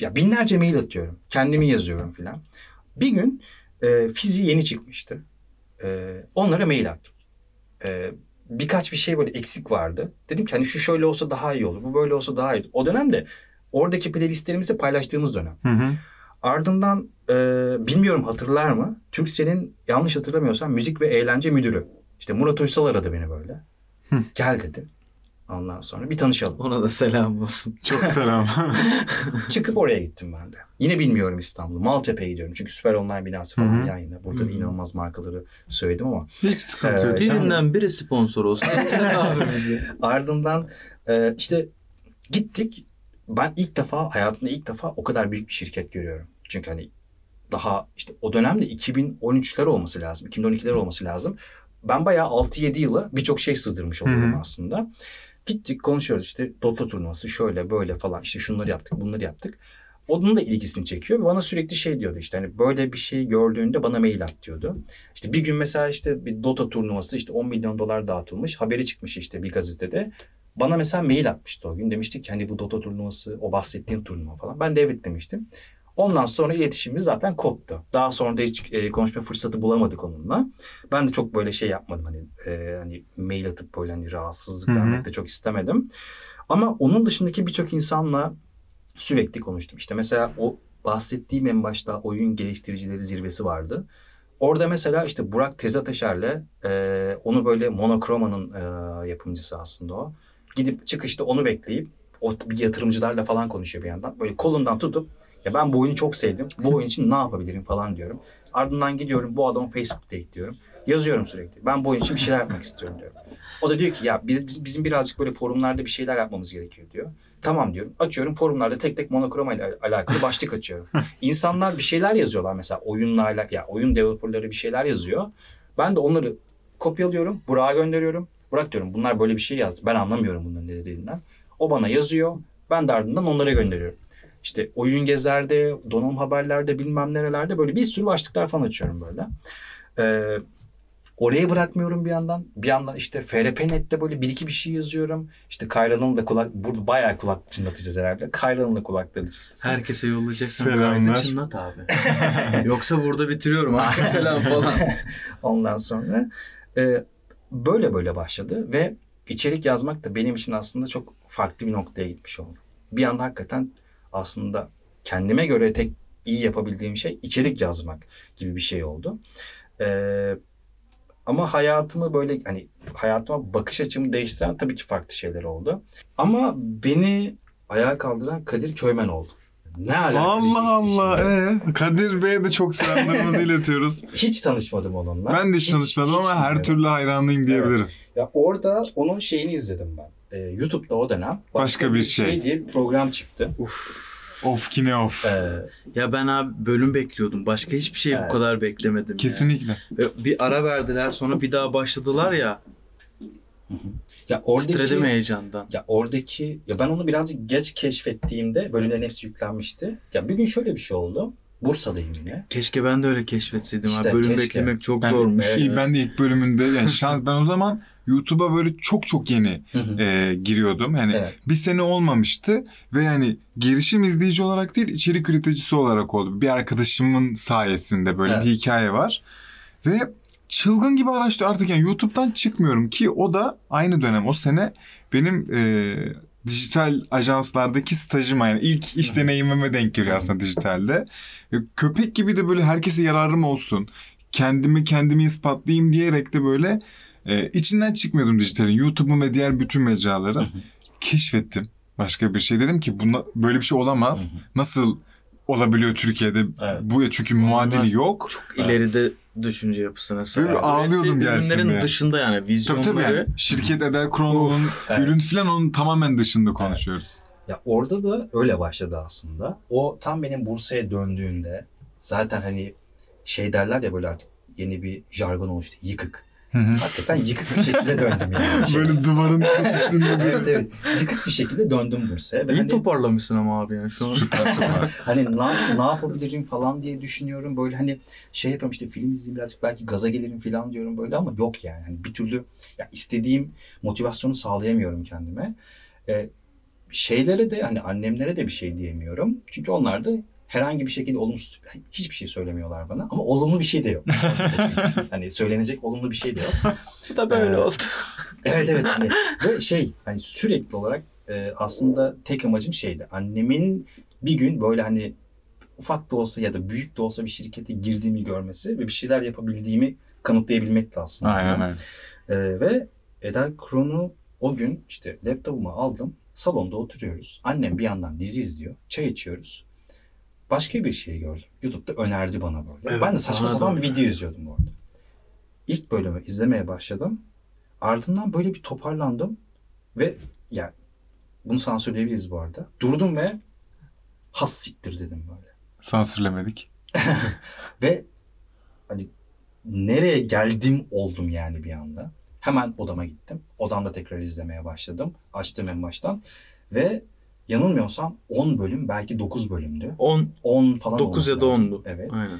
Ya binlerce mail atıyorum. Kendimi yazıyorum filan. Bir gün e, fiziği yeni çıkmıştı. E, onlara mail attım. E, birkaç bir şey böyle eksik vardı. Dedim ki hani şu şöyle olsa daha iyi olur. Bu böyle olsa daha iyi olur. O dönemde oradaki playlistlerimizi paylaştığımız dönem. Hı hı. Ardından e, bilmiyorum hatırlar mı? Türkcell'in yanlış hatırlamıyorsam müzik ve eğlence müdürü. İşte Murat Uysal aradı beni böyle. Hı. Gel dedi. Ondan sonra bir tanışalım. Ona da selam olsun. Çok selam. Çıkıp oraya gittim ben de. Yine bilmiyorum İstanbul'u. Maltepe'ye gidiyorum. Çünkü Süper Online binası falan Hı hı. yan yana. Burada da inanılmaz markaları söyledim ama. Hiç sıkıntı yok. Evet. Birinden biri sponsor olsun. Ardından e, işte gittik. Ben ilk defa hayatımda ilk defa o kadar büyük bir şirket görüyorum. Çünkü hani daha işte o dönemde 2013'ler olması lazım. 2012'ler olması lazım. Ben bayağı 6-7 yıla birçok şey sığdırmış oluyorum Hı hı. aslında. Gittik konuşuyoruz işte Dota turnuvası şöyle böyle falan işte şunları yaptık bunları yaptık. Onun da ilgisini çekiyor bana sürekli şey diyordu işte hani böyle bir şey gördüğünde bana mail at diyordu. İşte bir gün mesela işte bir Dota turnuvası işte 10 milyon dolar dağıtılmış haberi çıkmış işte bir gazetede. Bana mesela mail atmıştı o gün demişti ki hani bu Dota turnuvası o bahsettiğin turnuva falan. Ben de evet demiştim. Ondan sonra iletişimimiz zaten koptu. Daha sonra da hiç e, konuşma fırsatı bulamadık onunla. Ben de çok böyle şey yapmadım hani e, hani mail atıp böyle hani rahatsızlık vermek de çok istemedim. Ama onun dışındaki birçok insanla sürekli konuştum. İşte mesela o bahsettiğim en başta oyun geliştiricileri zirvesi vardı. Orada mesela işte Burak Tezateşer'le e, onu böyle Monokroma'nın e, yapımcısı aslında o. Gidip çıkışta onu bekleyip o bir yatırımcılarla falan konuşuyor bir yandan. Böyle kolundan tutup ya ben bu oyunu çok sevdim. Bu oyun için ne yapabilirim falan diyorum. Ardından gidiyorum bu adamı Facebook'ta ekliyorum. Yazıyorum sürekli. Ben bu oyun için bir şeyler yapmak istiyorum diyorum. O da diyor ki ya biz- bizim birazcık böyle forumlarda bir şeyler yapmamız gerekiyor diyor. Tamam diyorum. Açıyorum forumlarda tek tek monokroma ile alakalı başlık açıyorum. İnsanlar bir şeyler yazıyorlar mesela oyunla alakalı. Ya oyun developerları bir şeyler yazıyor. Ben de onları kopyalıyorum. Burak'a gönderiyorum. Burak diyorum bunlar böyle bir şey yazdı. Ben anlamıyorum bunların ne dediğinden. O bana yazıyor. Ben de ardından onlara gönderiyorum. İşte oyun gezerde, donanım haberlerde bilmem nerelerde böyle bir sürü başlıklar falan açıyorum böyle. Ee, oraya bırakmıyorum bir yandan. Bir yandan işte FRP.net'te böyle bir iki bir şey yazıyorum. İşte Kayra'nın da kulak, burada bayağı kulak çınlatacağız herhalde. Kayra'nın da kulakları çınlasın. Herkese yollayacaksan Selamlar. kaydı çınlat abi. Yoksa burada bitiriyorum artık selam falan. Ondan sonra e, böyle böyle başladı ve içerik yazmak da benim için aslında çok farklı bir noktaya gitmiş oldu. Bir anda hakikaten aslında kendime göre tek iyi yapabildiğim şey içerik yazmak gibi bir şey oldu. E, ama hayatımı böyle hani hayatıma bakış açımı değiştiren tabii ki farklı şeyler oldu. Ama beni ayağa kaldıran Kadir Köymen oldu. Ne alaka Allah Allah. Ee, Kadir Bey'e de çok selamlarımızı iletiyoruz. Hiç tanışmadım onunla. Ben de hiç, tanışmadım ama her bilmiyorum. türlü hayranlıyım diyebilirim. Ya orada onun şeyini izledim ben. Ee, YouTube'da o dönem. Başka bir şey. diye bir program çıktı. Uf. Of ki ne of. Ee, Ya ben abi bölüm bekliyordum. Başka hiçbir şey Evet. bu kadar beklemedim. ya. Kesinlikle. Ve Bir ara verdiler sonra bir daha başladılar ya. ya oradaki Titredim heyecandan. ya oradaki ya ben onu birazcık geç keşfettiğimde bölümlerin hepsi yüklenmişti. Ya bir gün şöyle bir şey oldu. Bursa'dayım yine. Keşke ben de öyle keşfetseydim İşte abi. Bölüm keşke. beklemek çok Ben, zormuş. Evet. ben de ilk bölümünde yani şans ben o zaman YouTube'a böyle çok çok yeni Hı hı. e, giriyordum. Yani Evet. bir sene olmamıştı ve yani girişim izleyici olarak değil içerik üreticisi olarak oldu. Bir arkadaşımın sayesinde böyle Evet. bir hikaye var. Ve çılgın gibi araştı artık yani YouTube'dan çıkmıyorum ki o da aynı dönem o sene benim e, dijital ajanslardaki stajım yani ilk iş deneyimime denk geliyor aslında dijitalde. E, köpek gibi de böyle herkese yararım olsun. Kendimi kendimi ispatlayayım diyerek de böyle e, içinden çıkmıyordum dijitalin. YouTube'un ve diğer bütün hı. Keşfettim başka bir şey. Dedim ki buna, böyle bir şey olamaz. Nasıl olabiliyor Türkiye'de? Evet. Bu çünkü muadili yok. Çok ileride düşünce yapısına sahip. Böyle ağlıyordum gelsin Ürünlerin diye. dışında yani Tabii vizyonları. tabii yani. Şirket Eder Krono'nun evet. ürün filan onun tamamen dışında konuşuyoruz. Ya orada da öyle başladı aslında. O tam benim Bursa'ya döndüğünde zaten hani şey derler ya böyle artık yeni bir jargon oluştu. Yıkık. Hı hı. Hakikaten yıkık bir şekilde döndüm yani. Şey- Böyle duvarın köşesinde evet evet. Yıkık bir şekilde döndüm Bursa'ya. Ve İyi hani, toparlamışsın ama abi yani şu an. hani ne, ne yapabilirim falan diye düşünüyorum. Böyle hani şey yapıyorum işte film izleyeyim birazcık belki gaza gelirim falan diyorum böyle ama yok yani. Hani bir türlü ya istediğim motivasyonu sağlayamıyorum kendime. Ee, şeylere de hani annemlere de bir şey diyemiyorum. Çünkü onlar da herhangi bir şekilde olumsuz hiçbir şey söylemiyorlar bana ama olumlu bir şey de yok. hani söylenecek olumlu bir şey de yok. Bu da böyle Ee, oldu. Evet evet. Hani, ve şey hani sürekli olarak e, aslında tek amacım şeydi. Annemin bir gün böyle hani ufak da olsa ya da büyük de olsa bir şirkete girdiğimi görmesi ve bir şeyler yapabildiğimi kanıtlayabilmekti aslında. Aynen öyle. E, ve Eda Kron'u o gün işte laptopumu aldım. Salonda oturuyoruz. Annem bir yandan dizi izliyor. Çay içiyoruz. Başka bir şey gördüm. YouTube'da önerdi bana böyle. Evet, ben de saçma sapan bir video izliyordum bu arada. İlk bölümü izlemeye başladım. Ardından böyle bir toparlandım ve ya bunu sansürleyebiliriz bu arada. Durdum ve has siktir dedim böyle. Sansürlemedik. Ve hani nereye geldim oldum yani bir anda. Hemen odama gittim. Odamda tekrar izlemeye başladım. Açtım en baştan. Ve yanılmıyorsam 10 bölüm belki 9 bölümdü. 10, 10 falan 9 ya da lazım. 10'du. Evet. Aynen.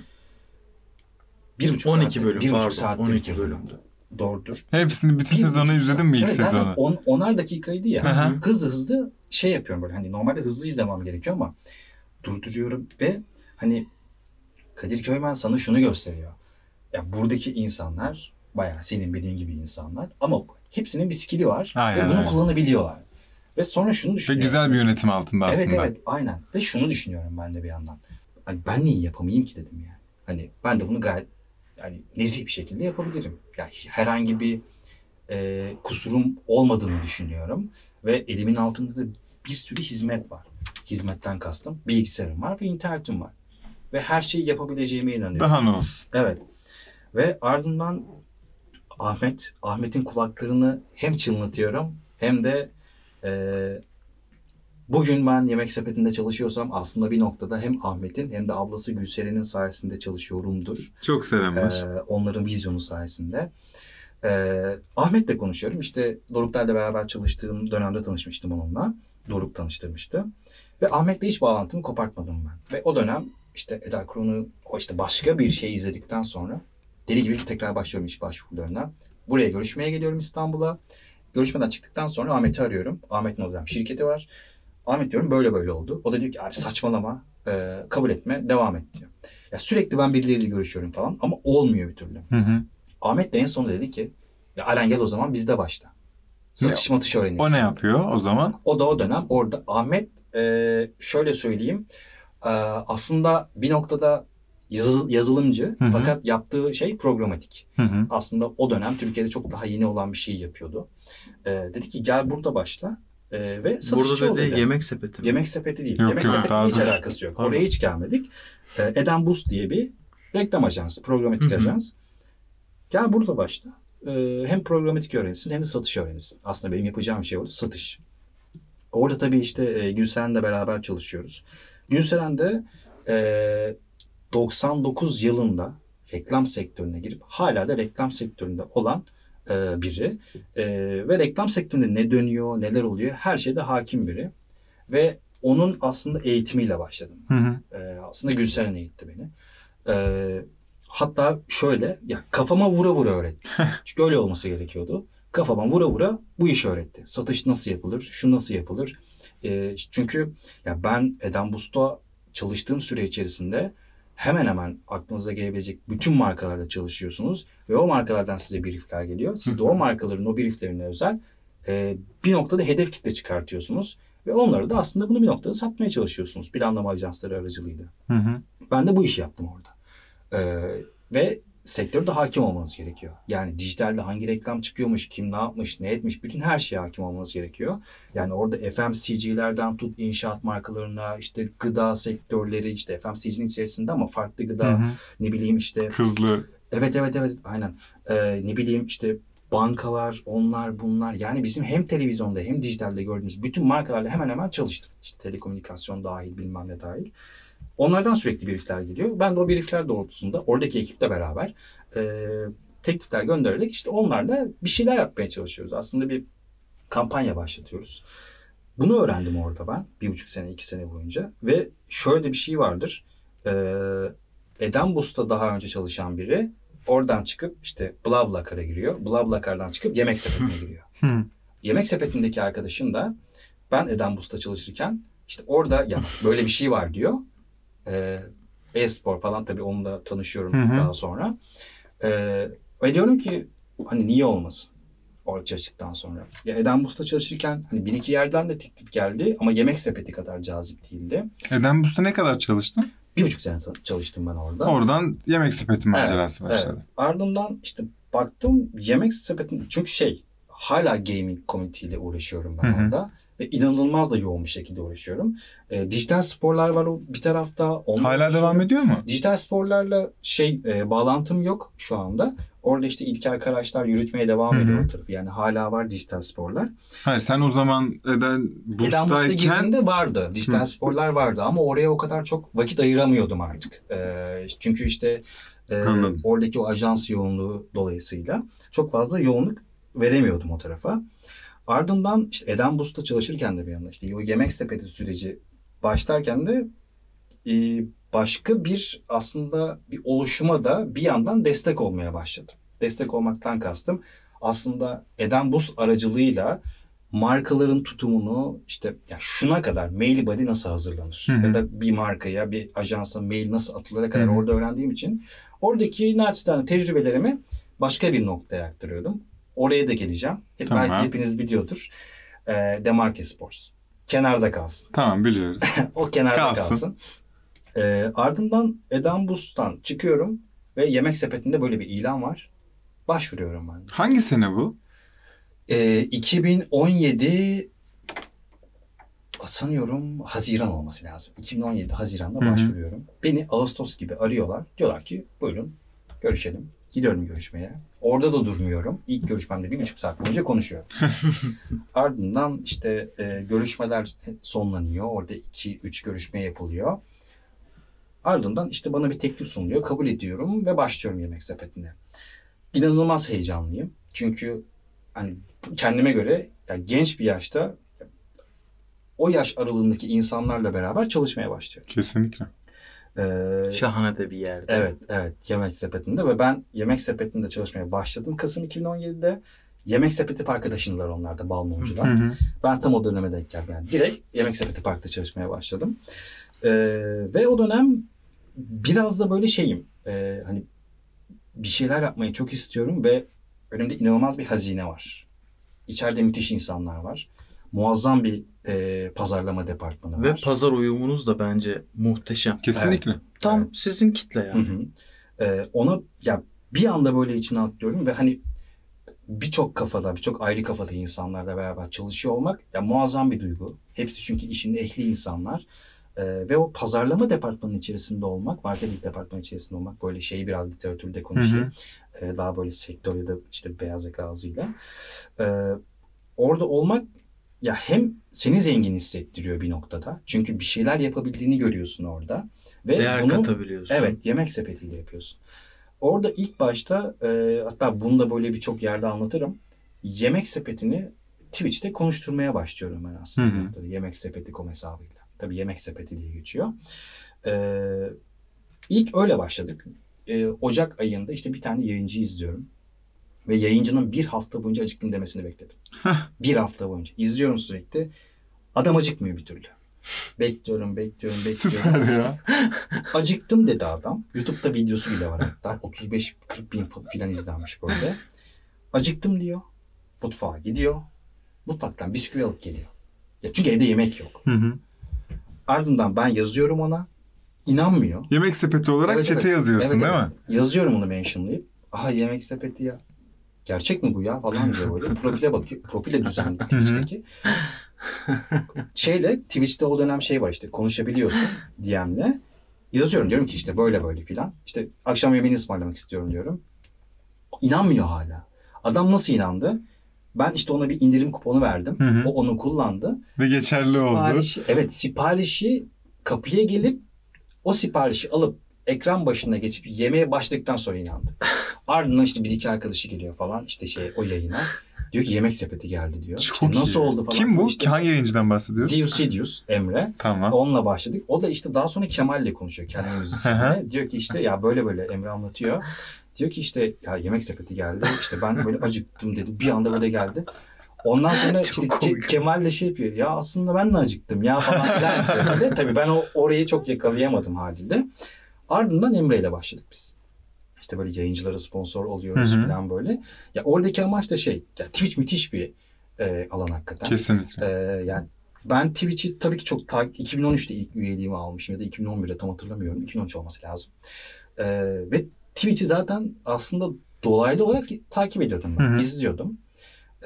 Bir buçuk 12 saatte- bölüm bir pardon. buçuk saatte 12 bitirdim. bölümdü. Doğrudur. Hepsini bütün Bir sezonu buçuk izledin mi ilk evet, zaten sezonu? on, onar dakikaydı ya. Hı hı. hızlı hızlı şey yapıyorum böyle hani normalde hızlı izlemem gerekiyor ama durduruyorum ve hani Kadir Köymen sana şunu gösteriyor. Ya buradaki insanlar bayağı senin bildiğin gibi insanlar ama hepsinin bir skill'i var Aynen ve bunu öyle. kullanabiliyorlar. Ve sonra şunu Ve düşünüyorum. güzel bir yönetim altında aslında. Evet evet aynen. Ve şunu düşünüyorum ben de bir yandan. Hani ben niye yapamayayım ki dedim yani. Hani ben de bunu gayet yani nezih bir şekilde yapabilirim. Yani herhangi bir e, kusurum olmadığını düşünüyorum. Ve elimin altında da bir sürü hizmet var. Hizmetten kastım bilgisayarım var ve internetim var. Ve her şeyi yapabileceğime inanıyorum. Daha ne olsun? Evet. Ve ardından Ahmet, Ahmet'in kulaklarını hem çınlatıyorum hem de eee, bugün ben yemek sepetinde çalışıyorsam aslında bir noktada hem Ahmet'in hem de ablası Gülseren'in sayesinde çalışıyorumdur. Çok selamlar. Eee, onların vizyonu sayesinde. Eee Ahmet'le konuşuyorum. İşte Doruklar'la beraber çalıştığım dönemde tanışmıştım onunla. Doruk tanıştırmıştı. Ve Ahmet'le hiç bağlantımı kopartmadım ben. Ve o dönem işte Eda Kron'u o işte başka bir şey izledikten sonra deli gibi tekrar başlıyorum iş başvurularına. Buraya görüşmeye geliyorum İstanbul'a. Görüşmeden çıktıktan sonra Ahmet'i arıyorum. Ahmet'in o dönem şirketi var. Ahmet diyorum böyle böyle oldu. O da diyor ki abi saçmalama e, kabul etme devam et diyor. Ya sürekli ben birileriyle görüşüyorum falan ama olmuyor bir türlü. Hı hı. Ahmet de en sonunda dedi ki ya Alen gel o zaman bizde başla. Satış matış öğrenirsin. O ne yapıyor o zaman? O da o dönem orada Ahmet e, şöyle söyleyeyim e, aslında bir noktada yazı- yazılımcı Hı hı. fakat yaptığı şey programatik. Hı hı. Aslında o dönem Türkiye'de çok daha yeni olan bir şey yapıyordu. E, dedi ki gel burada başla e, ve satışçı Burada ol dedi dedi. yemek sepeti. mi? Yemek sepeti değil. Yok, Yemek yok, daha hiç dur. alakası yok. Pardon. Oraya hiç gelmedik. E, Eden Boost diye bir reklam ajansı, programatik Hı hı. ajans. Gel burada başla. E, hem programatik öğrenirsin hem de satış öğrenirsin. Aslında benim yapacağım şey orada satış. Orada tabii işte e, Gülseren'le beraber çalışıyoruz. Gülseren de e, 99 yılında reklam sektörüne girip hala da reklam sektöründe olan e, biri. E, ve reklam sektöründe ne dönüyor, neler oluyor her şeyde hakim biri. Ve onun aslında eğitimiyle başladım. Hı hı. Ee, aslında Gülseren eğitti beni. Ee, hatta şöyle ya kafama vura vura öğretti. Çünkü öyle olması gerekiyordu. kafama vura vura bu işi öğretti. Satış nasıl yapılır, şu nasıl yapılır. E, çünkü ya ben Eden Busto çalıştığım süre içerisinde hemen hemen aklınıza gelebilecek bütün markalarla çalışıyorsunuz ve o markalardan size briefler geliyor. Siz de o markaların o brieflerine özel e, bir noktada hedef kitle çıkartıyorsunuz ve onları da aslında bunu bir noktada satmaya çalışıyorsunuz planlama ajansları aracılığıyla. Hı hı. Ben de bu işi yaptım orada. Ee, ve sektörde hakim olmanız gerekiyor. Yani dijitalde hangi reklam çıkıyormuş, kim ne yapmış, ne etmiş, bütün her şeye hakim olmanız gerekiyor. Yani orada FMCG'lerden tut inşaat markalarına, işte gıda sektörleri, işte FMCG'nin içerisinde ama farklı gıda, Hı hı. ne bileyim işte Hızlı. Evet evet evet aynen. Ee, ne bileyim işte bankalar, onlar bunlar. Yani bizim hem televizyonda hem dijitalde gördüğümüz bütün markalarla hemen hemen çalıştım. İşte telekomünikasyon dahil bilmem ne dahil. Onlardan sürekli briefler geliyor. Ben de o briefler doğrultusunda oradaki ekiple beraber e, teklifler göndererek işte onlarla bir şeyler yapmaya çalışıyoruz. Aslında bir kampanya başlatıyoruz. Bunu öğrendim orada ben. Bir buçuk sene, iki sene boyunca. Ve şöyle de bir şey vardır. Ee, Eden Boost'ta daha önce çalışan biri oradan çıkıp işte BlaBlaCar'a giriyor. BlaBlaCar'dan çıkıp yemek sepetine giriyor. Yemek sepetindeki arkadaşım da ben Eden Boost'ta çalışırken işte orada ya böyle bir şey var diyor. E-spor falan tabii onunla tanışıyorum Hı hı. daha sonra. Ee, ve diyorum ki hani niye olmasın? Orada çalıştıktan sonra. Ya Eden Boost'ta çalışırken hani bir iki yerden de teklif geldi ama yemek sepeti kadar cazip değildi. Eden Bus'ta ne kadar çalıştın? Bir buçuk sene çalıştım ben orada. Oradan yemek sepeti macerası Evet, başladı. evet. Ardından işte baktım yemek sepetinde çünkü şey hala gaming community ile uğraşıyorum ben Hı hı. orada. Ve inanılmaz da yoğun bir şekilde uğraşıyorum. Ee, dijital sporlar var o bir tarafta. Hala devam ediyor mu? Dijital sporlarla şey e, bağlantım yok şu anda. Orada işte İlker Karaşlar yürütmeye devam ediyor o tarafı. Yani hala var dijital sporlar. Hayır sen o zaman Eden Eden Bus'tayken girdiğimde vardı. Dijital Hı. sporlar vardı ama oraya o kadar çok vakit ayıramıyordum artık. Ee, çünkü işte e, Anladım. oradaki o ajans yoğunluğu dolayısıyla çok fazla yoğunluk veremiyordum o tarafa. Ardından işte Eden Boost'ta çalışırken de bir yandan işte o yemek sepeti süreci başlarken de e, başka bir aslında bir oluşuma da bir yandan destek olmaya başladım. Destek olmaktan kastım aslında Eden Boost aracılığıyla markaların tutumunu işte ya şuna kadar mail body nasıl hazırlanır Hı hı. ya da bir markaya bir ajansa mail nasıl atılır kadar Hı hı. orada öğrendiğim için oradaki naçizane tecrübelerimi başka bir noktaya aktarıyordum. Oraya da geleceğim. Hep Tamam. Belki hepiniz biliyordur. Ee, Demarke Sports. Kenarda kalsın. tamam biliyoruz. O kenarda Kalsın. kalsın. Ee, ardından Eden Boost'tan çıkıyorum ve yemek sepetinde böyle bir ilan var. Başvuruyorum ben. de. Hangi sene bu? Ee, 2017 sanıyorum Haziran olması lazım. 2017 Haziran'da Hı hı. başvuruyorum. Beni Ağustos gibi arıyorlar. Diyorlar ki buyurun görüşelim. Gidiyorum görüşmeye. Orada da durmuyorum. İlk görüşmemde bir buçuk saat boyunca konuşuyorum. Ardından işte e, görüşmeler sonlanıyor. Orada iki, üç görüşme yapılıyor. Ardından işte bana bir teklif sunuluyor. Kabul ediyorum ve başlıyorum yemek sepetine. İnanılmaz heyecanlıyım. Çünkü hani kendime göre yani genç bir yaşta o yaş aralığındaki insanlarla beraber çalışmaya başlıyorum. Kesinlikle. Ee, Şahane de bir yerde. Evet, evet. Yemek Sepeti'nde ve ben Yemek Sepeti'nde çalışmaya başladım Kasım 2017'de. Yemek Sepeti Park'taşındılar onlar da Balmumcu'dan. Hı hı. Ben tam o döneme denk geldim. Yani direkt Yemek Sepeti Park'ta çalışmaya başladım. Ee, ve o dönem biraz da böyle şeyim. Ee, hani bir şeyler yapmayı çok istiyorum ve önümde inanılmaz bir hazine var. İçeride müthiş insanlar var. Muazzam bir e, pazarlama departmanı Ve var. pazar uyumunuz da bence muhteşem. Kesinlikle. Tam Evet. sizin kitle Hı yani. hı. Ee, ona ya bir anda böyle içine atlıyorum ve hani birçok kafada, birçok ayrı kafada insanlarla beraber çalışıyor olmak ya muazzam bir duygu. Hepsi çünkü işinde ehli insanlar. Ee, ve o pazarlama departmanının içerisinde olmak, marketing departmanı içerisinde olmak böyle şeyi biraz literatürde konuşayım. Ee, daha böyle sektör ya da işte beyaz yaka ağzıyla. Ee, orada olmak ya hem seni zengin hissettiriyor bir noktada. Çünkü bir şeyler yapabildiğini görüyorsun orada. Ve Değer bunu, katabiliyorsun. Evet, yemek sepetiyle yapıyorsun. Orada ilk başta e, hatta bunu da böyle birçok yerde anlatırım. Yemek sepetini Twitch'te konuşturmaya başlıyorum ben aslında. Hı hı. Yemek sepeti.com hesabıyla. Tabii yemek sepeti diye geçiyor. E, ilk öyle başladık. E, Ocak ayında işte bir tane yayıncı izliyorum. Ve yayıncının bir hafta boyunca acıktım demesini bekledim. bir hafta boyunca. İzliyorum sürekli. Adam acıkmıyor bir türlü. Bekliyorum, bekliyorum, bekliyorum. Süper ya. Acıktım dedi adam. YouTube'da videosu bile var hatta. 35-40 bin filan izlenmiş böyle. Acıktım diyor. Mutfağa gidiyor. Mutfaktan bisküvi alıp geliyor. Ya çünkü evde yemek yok. Hı hı. Ardından ben yazıyorum ona. İnanmıyor. Yemek sepeti olarak Evet, çete evet. yazıyorsun Evet, değil evet. mi? Yazıyorum onu mentionlayıp. Aha yemek sepeti ya. Gerçek mi bu ya falan diyor böyle. Profile bakıyor. Profile düzenli Twitch'teki. Şeyle Twitch'te o dönem şey var işte konuşabiliyorsun DM'le. Yazıyorum diyorum ki işte böyle böyle filan. İşte akşam yemeğini ısmarlamak istiyorum diyorum. İnanmıyor hala. Adam nasıl inandı? Ben işte ona bir indirim kuponu verdim. Hı hı. O onu kullandı. Ve geçerli oldu. Siparişi- Evet siparişi kapıya gelip o siparişi alıp ekran başına geçip yemeğe başladıktan sonra inandı. Ardından işte bir iki arkadaşı geliyor falan işte şey o yayına. Diyor ki yemek sepeti geldi diyor. Çok işte nasıl iyi. oldu falan. Kim bu? İşte Hangi yayıncıdan bahsediyoruz? Zeus Emre. Tamam. Onunla başladık. O da işte daha sonra Kemal'le konuşuyor kendi müzisyenle. diyor ki işte ya böyle böyle Emre anlatıyor. Diyor ki işte ya yemek sepeti geldi. İşte ben böyle acıktım dedi. Bir anda böyle geldi. Ondan sonra işte Ke-. Kemal de şey yapıyor. Ya aslında ben de acıktım ya falan filan. Tabii ben o orayı çok yakalayamadım haliyle. Ardından Emre ile başladık biz. İşte böyle yayıncılara sponsor oluyoruz Hı hı. falan böyle. Ya oradaki amaç da şey. Ya Twitch müthiş bir e, alan hakikaten. Kesinlikle. Ee, yani ben Twitch'i tabii ki çok ta 2013'te ilk üyeliğimi almışım ya da 2011'de tam hatırlamıyorum. 2013 olması lazım. Ee, ve Twitch'i zaten aslında dolaylı olarak takip ediyordum ben, Hı hı. izliyordum.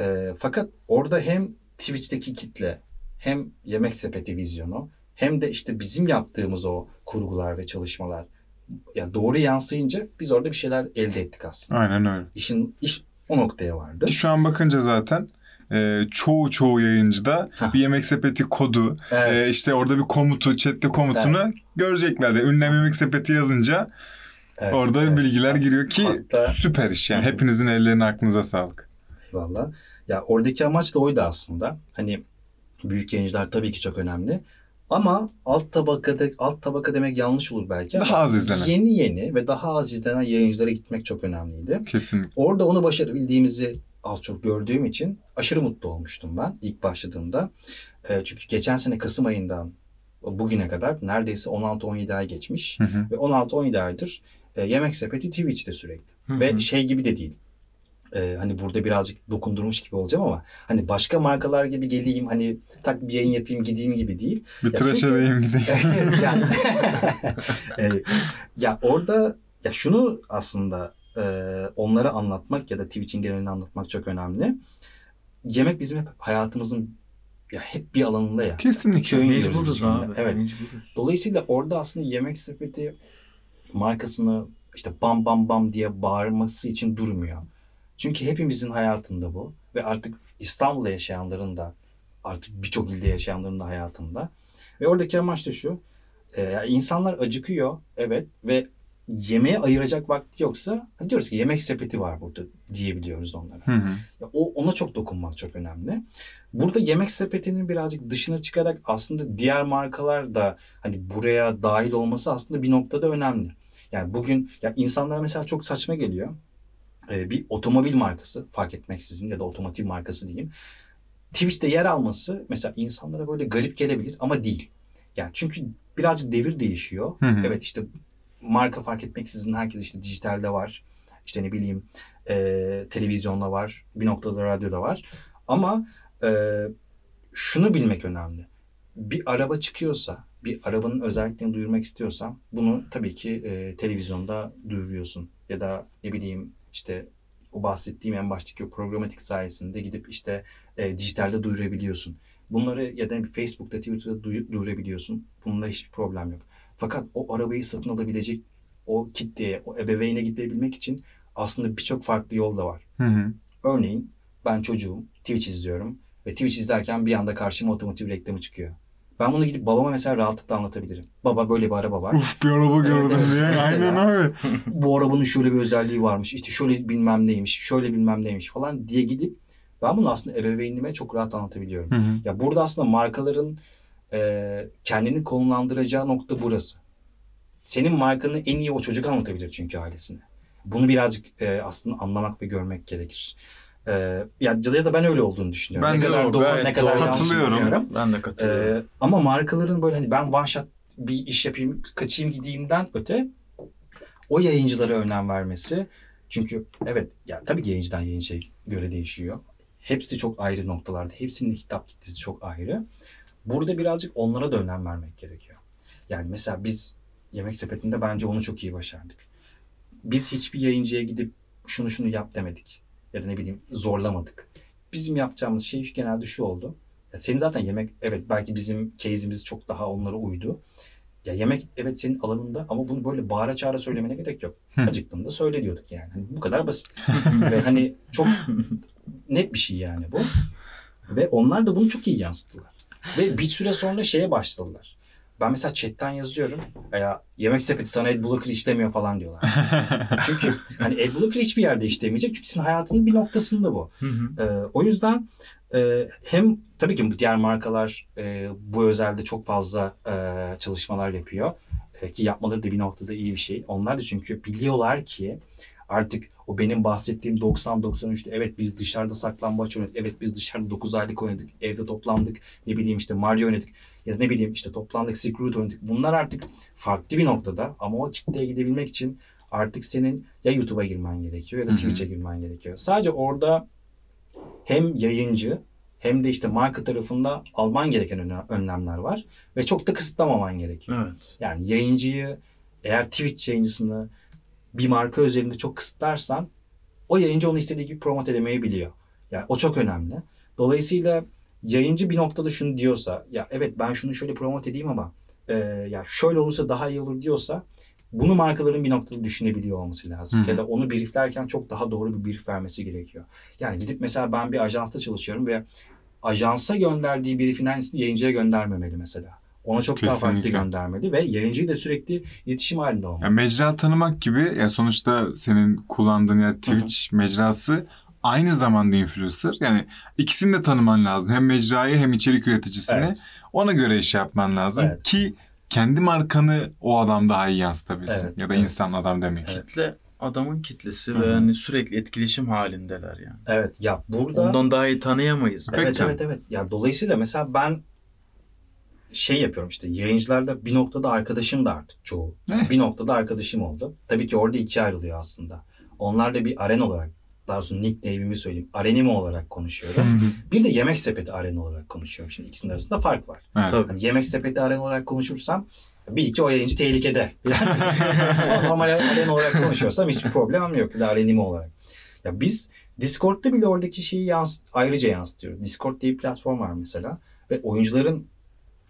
Ee, fakat orada hem Twitch'teki kitle hem Yemek Sepeti vizyonu hem de işte bizim yaptığımız o kurgular ve çalışmalar ya doğru yansıyınca biz orada bir şeyler elde ettik aslında. Aynen öyle. İşin iş o noktaya vardı. Ki Şu an bakınca zaten e, çoğu çoğu yayıncıda Hah. bir yemek sepeti kodu, Evet. e, işte orada bir komutu, chatte komutunu görecekler. de. Ünlem yemek sepeti yazınca Evet, orada evet. bilgiler giriyor ki Hatta- süper iş yani. Hepinizin ellerine aklınıza sağlık. Valla. Ya oradaki amaç da oydu aslında. Hani büyük yayıncılar tabii ki çok önemli. Ama alt tabakada alt tabaka demek yanlış olur belki. Daha az izlenen. Yeni yeni ve daha az izlenen yayıncılara gitmek çok önemliydi. Kesinlikle. Orada onu başarabildiğimizi az çok gördüğüm için aşırı mutlu olmuştum ben ilk başladığımda. E, çünkü geçen sene Kasım ayından bugüne kadar neredeyse 16-17 ay geçmiş. Hı hı. Ve 16-17 aydır e, Yemek Sepeti Twitch'te sürekli. Hı Ve hı. şey gibi de değil. Ee, hani burada birazcık dokundurmuş gibi olacağım ama hani başka markalar gibi geleyim hani tak bir yayın yapayım gideyim gibi değil. Bir Ya tıraş edeyim gideyim. Yani Ee, ya orada ya şunu aslında e, onlara anlatmak ya da Twitch'in genelini anlatmak çok önemli. Yemek bizim hep hayatımızın ya hep bir alanında ya. Kesinlikle. Mecburuz abi. Evet. Mecburuz. Dolayısıyla orada aslında yemek sepeti markasını işte bam bam bam diye bağırması için durmuyor. Çünkü hepimizin hayatında bu ve artık İstanbul'da yaşayanların da artık birçok ilde yaşayanların da hayatında. Ve oradaki amaç da şu. e, insanlar acıkıyor evet ve yemeğe ayıracak vakti yoksa hani diyoruz ki yemek sepeti var burada diyebiliyoruz onlara. Hı hı. O ona çok dokunmak çok önemli. Burada yemek sepetinin birazcık dışına çıkarak aslında diğer markalar da hani buraya dahil olması aslında bir noktada önemli. Yani bugün ya insanlara mesela çok saçma geliyor. Ee, bir otomobil markası fark etmeksizin ya da otomotiv markası diyeyim. Twitch'te yer alması mesela insanlara böyle garip gelebilir ama değil. Yani çünkü birazcık devir değişiyor. Hı hı. Evet işte marka fark etmeksizin herkes işte dijitalde var. İşte ne bileyim e, televizyonda var. Bir noktada radyoda var. Ama e, şunu bilmek önemli. Bir araba çıkıyorsa, bir arabanın özelliklerini duyurmak istiyorsan bunu tabii ki e, televizyonda duyuruyorsun. Ya da ne bileyim işte o bahsettiğim en baştaki o programatik sayesinde gidip işte e, dijitalde duyurabiliyorsun. Bunları ya da Facebook'ta, Twitter'da duy- duyurabiliyorsun. Bunda hiçbir problem yok. Fakat o arabayı satın alabilecek o kitleye, o ebeveyne gidebilmek için aslında birçok farklı yol da var. Hı hı. Örneğin ben çocuğum, Twitch izliyorum ve Twitch izlerken bir anda karşıma otomotiv reklamı çıkıyor. Ben bunu gidip babama mesela rahatlıkla anlatabilirim. Baba böyle bir araba var. Uf bir araba gördüm evet. diye. Mesela. Aynen abi. Bu arabanın şöyle bir özelliği varmış. İşte şöyle bilmem neymiş, şöyle bilmem neymiş falan diye gidip ben bunu aslında ebeveynime çok rahat anlatabiliyorum. Hı hı. Ya burada aslında markaların e, kendini konumlandıracağı nokta burası. Senin markanı en iyi o çocuk anlatabilir çünkü ailesine. Bunu birazcık e, aslında anlamak ve görmek gerekir. E, ya, ya da ben öyle olduğunu düşünüyorum. Ben ne de kadar doğru, doğru, gayet ne kadar doğru. yanlış Katılıyorum. Ben de katılıyorum. Ee, ama markaların böyle hani ben one shot bir iş yapayım, kaçayım gideyimden öte o yayıncılara önem vermesi. Çünkü evet ya tabii ki yayıncıdan yayıncıya göre değişiyor. Hepsi çok ayrı noktalarda. Hepsinin hitap kitlesi çok ayrı. Burada birazcık onlara da önem vermek gerekiyor. Yani mesela biz Yemek Sepeti'nde bence onu çok iyi başardık. Biz hiçbir yayıncıya gidip şunu şunu yap demedik. Ya da ne bileyim zorlamadık. Bizim yapacağımız şey genelde şu oldu. Ya senin zaten yemek evet belki bizim case'imiz çok daha onlara uydu. Ya yemek evet senin alanında ama bunu böyle bağıra çağıra söylemene gerek yok. Acıktığında söyle diyorduk yani. Hani bu kadar basit. Ve hani çok net bir şey yani bu. Ve onlar da bunu çok iyi yansıttılar. Ve bir süre sonra şeye başladılar. Ben mesela chatten yazıyorum. Ya yemek sepeti sana AdBlocker işlemiyor falan diyorlar. çünkü hani AdBlocker hiçbir yerde işlemeyecek. Çünkü senin hayatının bir noktasında bu. Hı hı. Ee, o yüzden e, hem tabii ki diğer markalar e, bu özelde çok fazla e, çalışmalar yapıyor. E, ki yapmaları da bir noktada iyi bir şey. Onlar da çünkü biliyorlar ki artık o benim bahsettiğim 90-93'te evet biz dışarıda saklambaç oynadık. Evet biz dışarıda 9 aylık oynadık. Evde toplandık. Ne bileyim işte Mario oynadık. Ya da ne bileyim işte toplandık Road oynadık. Bunlar artık farklı bir noktada ama o kitleye gidebilmek için artık senin ya YouTube'a girmen gerekiyor ya da. Twitch'e girmen gerekiyor. Sadece orada hem yayıncı hem de işte marka tarafında alman gereken önlemler var ve çok da kısıtlamaman gerekiyor. Evet. Yani yayıncıyı eğer Twitch yayıncısını bir marka özelinde çok kısıtlarsan o yayıncı onu istediği gibi promote edemeyebiliyor. Yani o çok önemli. Dolayısıyla yayıncı bir noktada şunu diyorsa ya evet ben şunu şöyle promote edeyim ama e, ya şöyle olursa daha iyi olur diyorsa bunu markaların bir noktada düşünebiliyor olması lazım. Hı hı. Ya da onu brieflerken çok daha doğru bir brief vermesi gerekiyor. Yani gidip mesela ben bir ajansta çalışıyorum ve ajansa gönderdiği briefin aynısını yayıncıya göndermemeli mesela. Ona çok daha farklı Kesinlikle. göndermeli ve yayıncıyla sürekli iletişim halinde olmalı. Ya mecra tanımak gibi ya sonuçta senin kullandığın yer Twitch mecrası aynı zamanda influencer. Yani ikisini de tanıman lazım. Hem mecrayı hem içerik üreticisini. Evet. Ona göre iş yapman lazım Evet. ki kendi markanı o adam daha iyi yansıtabilsin. Evet, Ya da evet. insan adam demek. Kitle adamın kitlesi Hı ve hı. hani sürekli etkileşim halindeler yani. Evet ya burada Ondan daha iyi tanıyamayız. Peki. Evet evet evet. Ya dolayısıyla mesela ben şey yapıyorum işte yayıncılarla bir noktada arkadaşım da artık çoğu. Eh. Bir noktada arkadaşım oldu. Tabii ki orada ikiye ayrılıyor aslında. Onlar da bir aren olarak daha sonra nickname'imi söyleyeyim. Arenimo olarak konuşuyorum. bir de yemek sepeti aren olarak konuşuyorum. Şimdi ikisinin arasında fark var. Evet. Tabii. Hani yemek sepeti aren olarak konuşursam bir iki o yayıncı tehlikede. Yani, ama normal aren olarak konuşuyorsam hiçbir problemim yok. Bir de arenimo olarak. Ya biz Discord'da bile oradaki şeyi yansıt, ayrıca yansıtıyoruz. Discord diye bir platform var mesela. Ve oyuncuların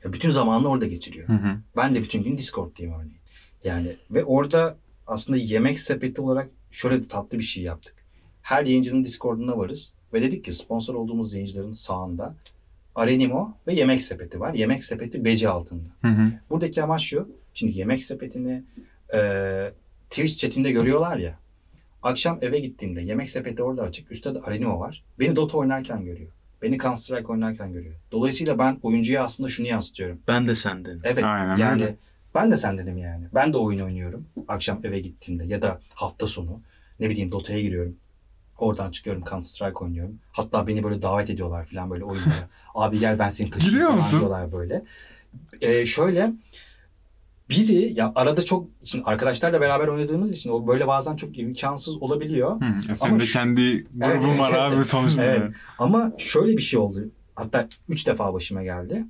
ya bütün zamanını orada geçiriyor. Hı hı. Ben de bütün gün Discord'dayım örneğin. Yani ve orada aslında yemek sepeti olarak şöyle de tatlı bir şey yaptık. Her yayıncının Discord'una varız. Ve dedik ki sponsor olduğumuz yayıncıların sağında Arenimo ve Yemek Sepeti var. Yemek Sepeti beci altında. Hı hı. Buradaki amaç şu. Şimdi Yemek Sepeti'ni e, Twitch chatinde görüyorlar ya. Akşam eve gittiğimde Yemek Sepeti orada açık. Üstte de Arenimo var. Beni Dota oynarken görüyor. Beni Counter Strike oynarken görüyor. Dolayısıyla ben oyuncuya aslında şunu yansıtıyorum. Ben de senden. Evet Aynen yani öyle. ben de sen dedim yani. Ben de oyun oynuyorum akşam eve gittiğimde ya da hafta sonu ne bileyim Dota'ya giriyorum. Oradan çıkıyorum Counter Strike oynuyorum. Hatta beni böyle davet ediyorlar falan böyle oyunlara. Abi gel ben seni taşıyayım falan musun? diyorlar böyle. Ee, şöyle biri ya arada çok şimdi arkadaşlarla beraber oynadığımız için o böyle bazen çok imkansız olabiliyor. Hı. Senin Ama de şu- kendi grubun Evet. var abi sonuçta. Evet. Ama şöyle bir şey oldu. Hatta üç defa başıma geldi.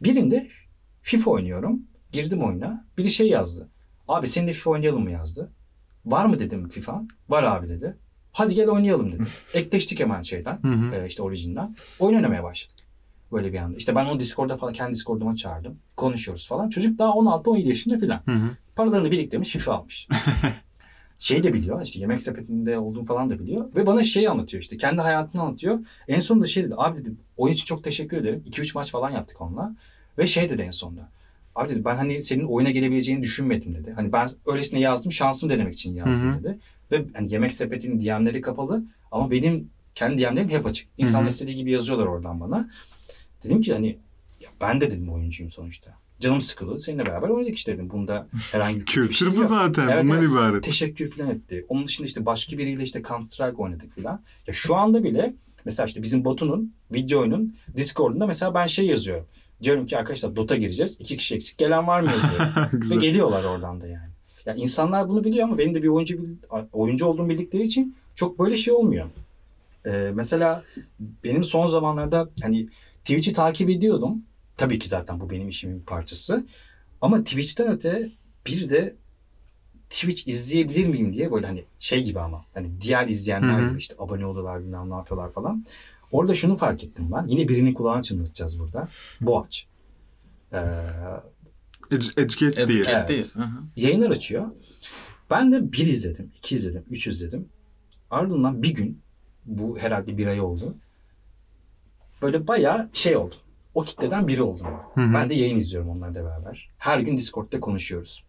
Birinde FIFA oynuyorum. Girdim oyuna. Biri şey yazdı. Abi senin de FIFA oynayalım mı yazdı. Var mı dedim FIFA? Var abi dedi. Hadi gel oynayalım dedi. Ekleştik hemen şeyden. Hı hı. e, işte orijinden. Oyun oynamaya başladık. Böyle bir anda. İşte ben onu Discord'da falan kendi Discord'uma çağırdım. Konuşuyoruz falan. Çocuk daha 16-17 yaşında falan. Hı hı. Paralarını biriktirmiş FIFA almış. şey de biliyor işte yemek sepetinde olduğunu falan da biliyor. Ve bana şey anlatıyor işte kendi hayatını anlatıyor. En sonunda şey dedi abi dedi oyun için çok teşekkür ederim. 2-3 maç falan yaptık onunla. Ve şey dedi en sonunda. Abi dedi ben hani senin oyuna gelebileceğini düşünmedim dedi. Hani ben öylesine yazdım şansım denemek için yazdım Hı hı. dedi. Ve hani yemek sepetinin DM'leri kapalı ama benim kendi DM'lerim hep açık. İnsanlar istediği gibi yazıyorlar oradan bana. Dedim ki hani ya Ben de dedim oyuncuyum sonuçta. Canım sıkıldı. Seninle beraber oynadık işte dedim. Bunda herhangi bir Kültür şey bu yok. zaten. Evet, Bundan evet. ibaret. Teşekkür falan etti. Onun dışında işte başka biriyle işte Counter Strike oynadık falan. Ya şu anda bile mesela işte bizim Batu'nun video oyunun Discord'unda mesela ben şey yazıyorum. Diyorum ki arkadaşlar Dota gireceğiz. İki kişi eksik. Gelen var mı yazıyorum. Ve geliyorlar oradan da yani. Ya insanlar bunu biliyor ama benim de bir oyuncu oyuncu olduğumu bildikleri için çok böyle şey olmuyor. Ee, mesela benim son zamanlarda hani Twitch'i takip ediyordum. Tabii ki zaten bu benim işimin bir parçası. Ama Twitch'ten öte bir de Twitch izleyebilir miyim diye böyle hani şey gibi ama hani diğer izleyenler Hı hı. gibi işte abone oluyorlar bilmem ne yapıyorlar falan. Orada şunu fark ettim ben. Yine birinin kulağını çınlatacağız burada. Boğaç. Ee, Ed- educate değil. Evet. değil. Hı hı. yayınlar açıyor. Ben de bir izledim, iki izledim, üç izledim. Ardından bir gün, bu herhalde bir ay oldu. Böyle bayağı şey oldu. O kitleden biri oldum. Hı hı. Ben de yayın izliyorum onlarla beraber. Her gün Discord'da konuşuyoruz.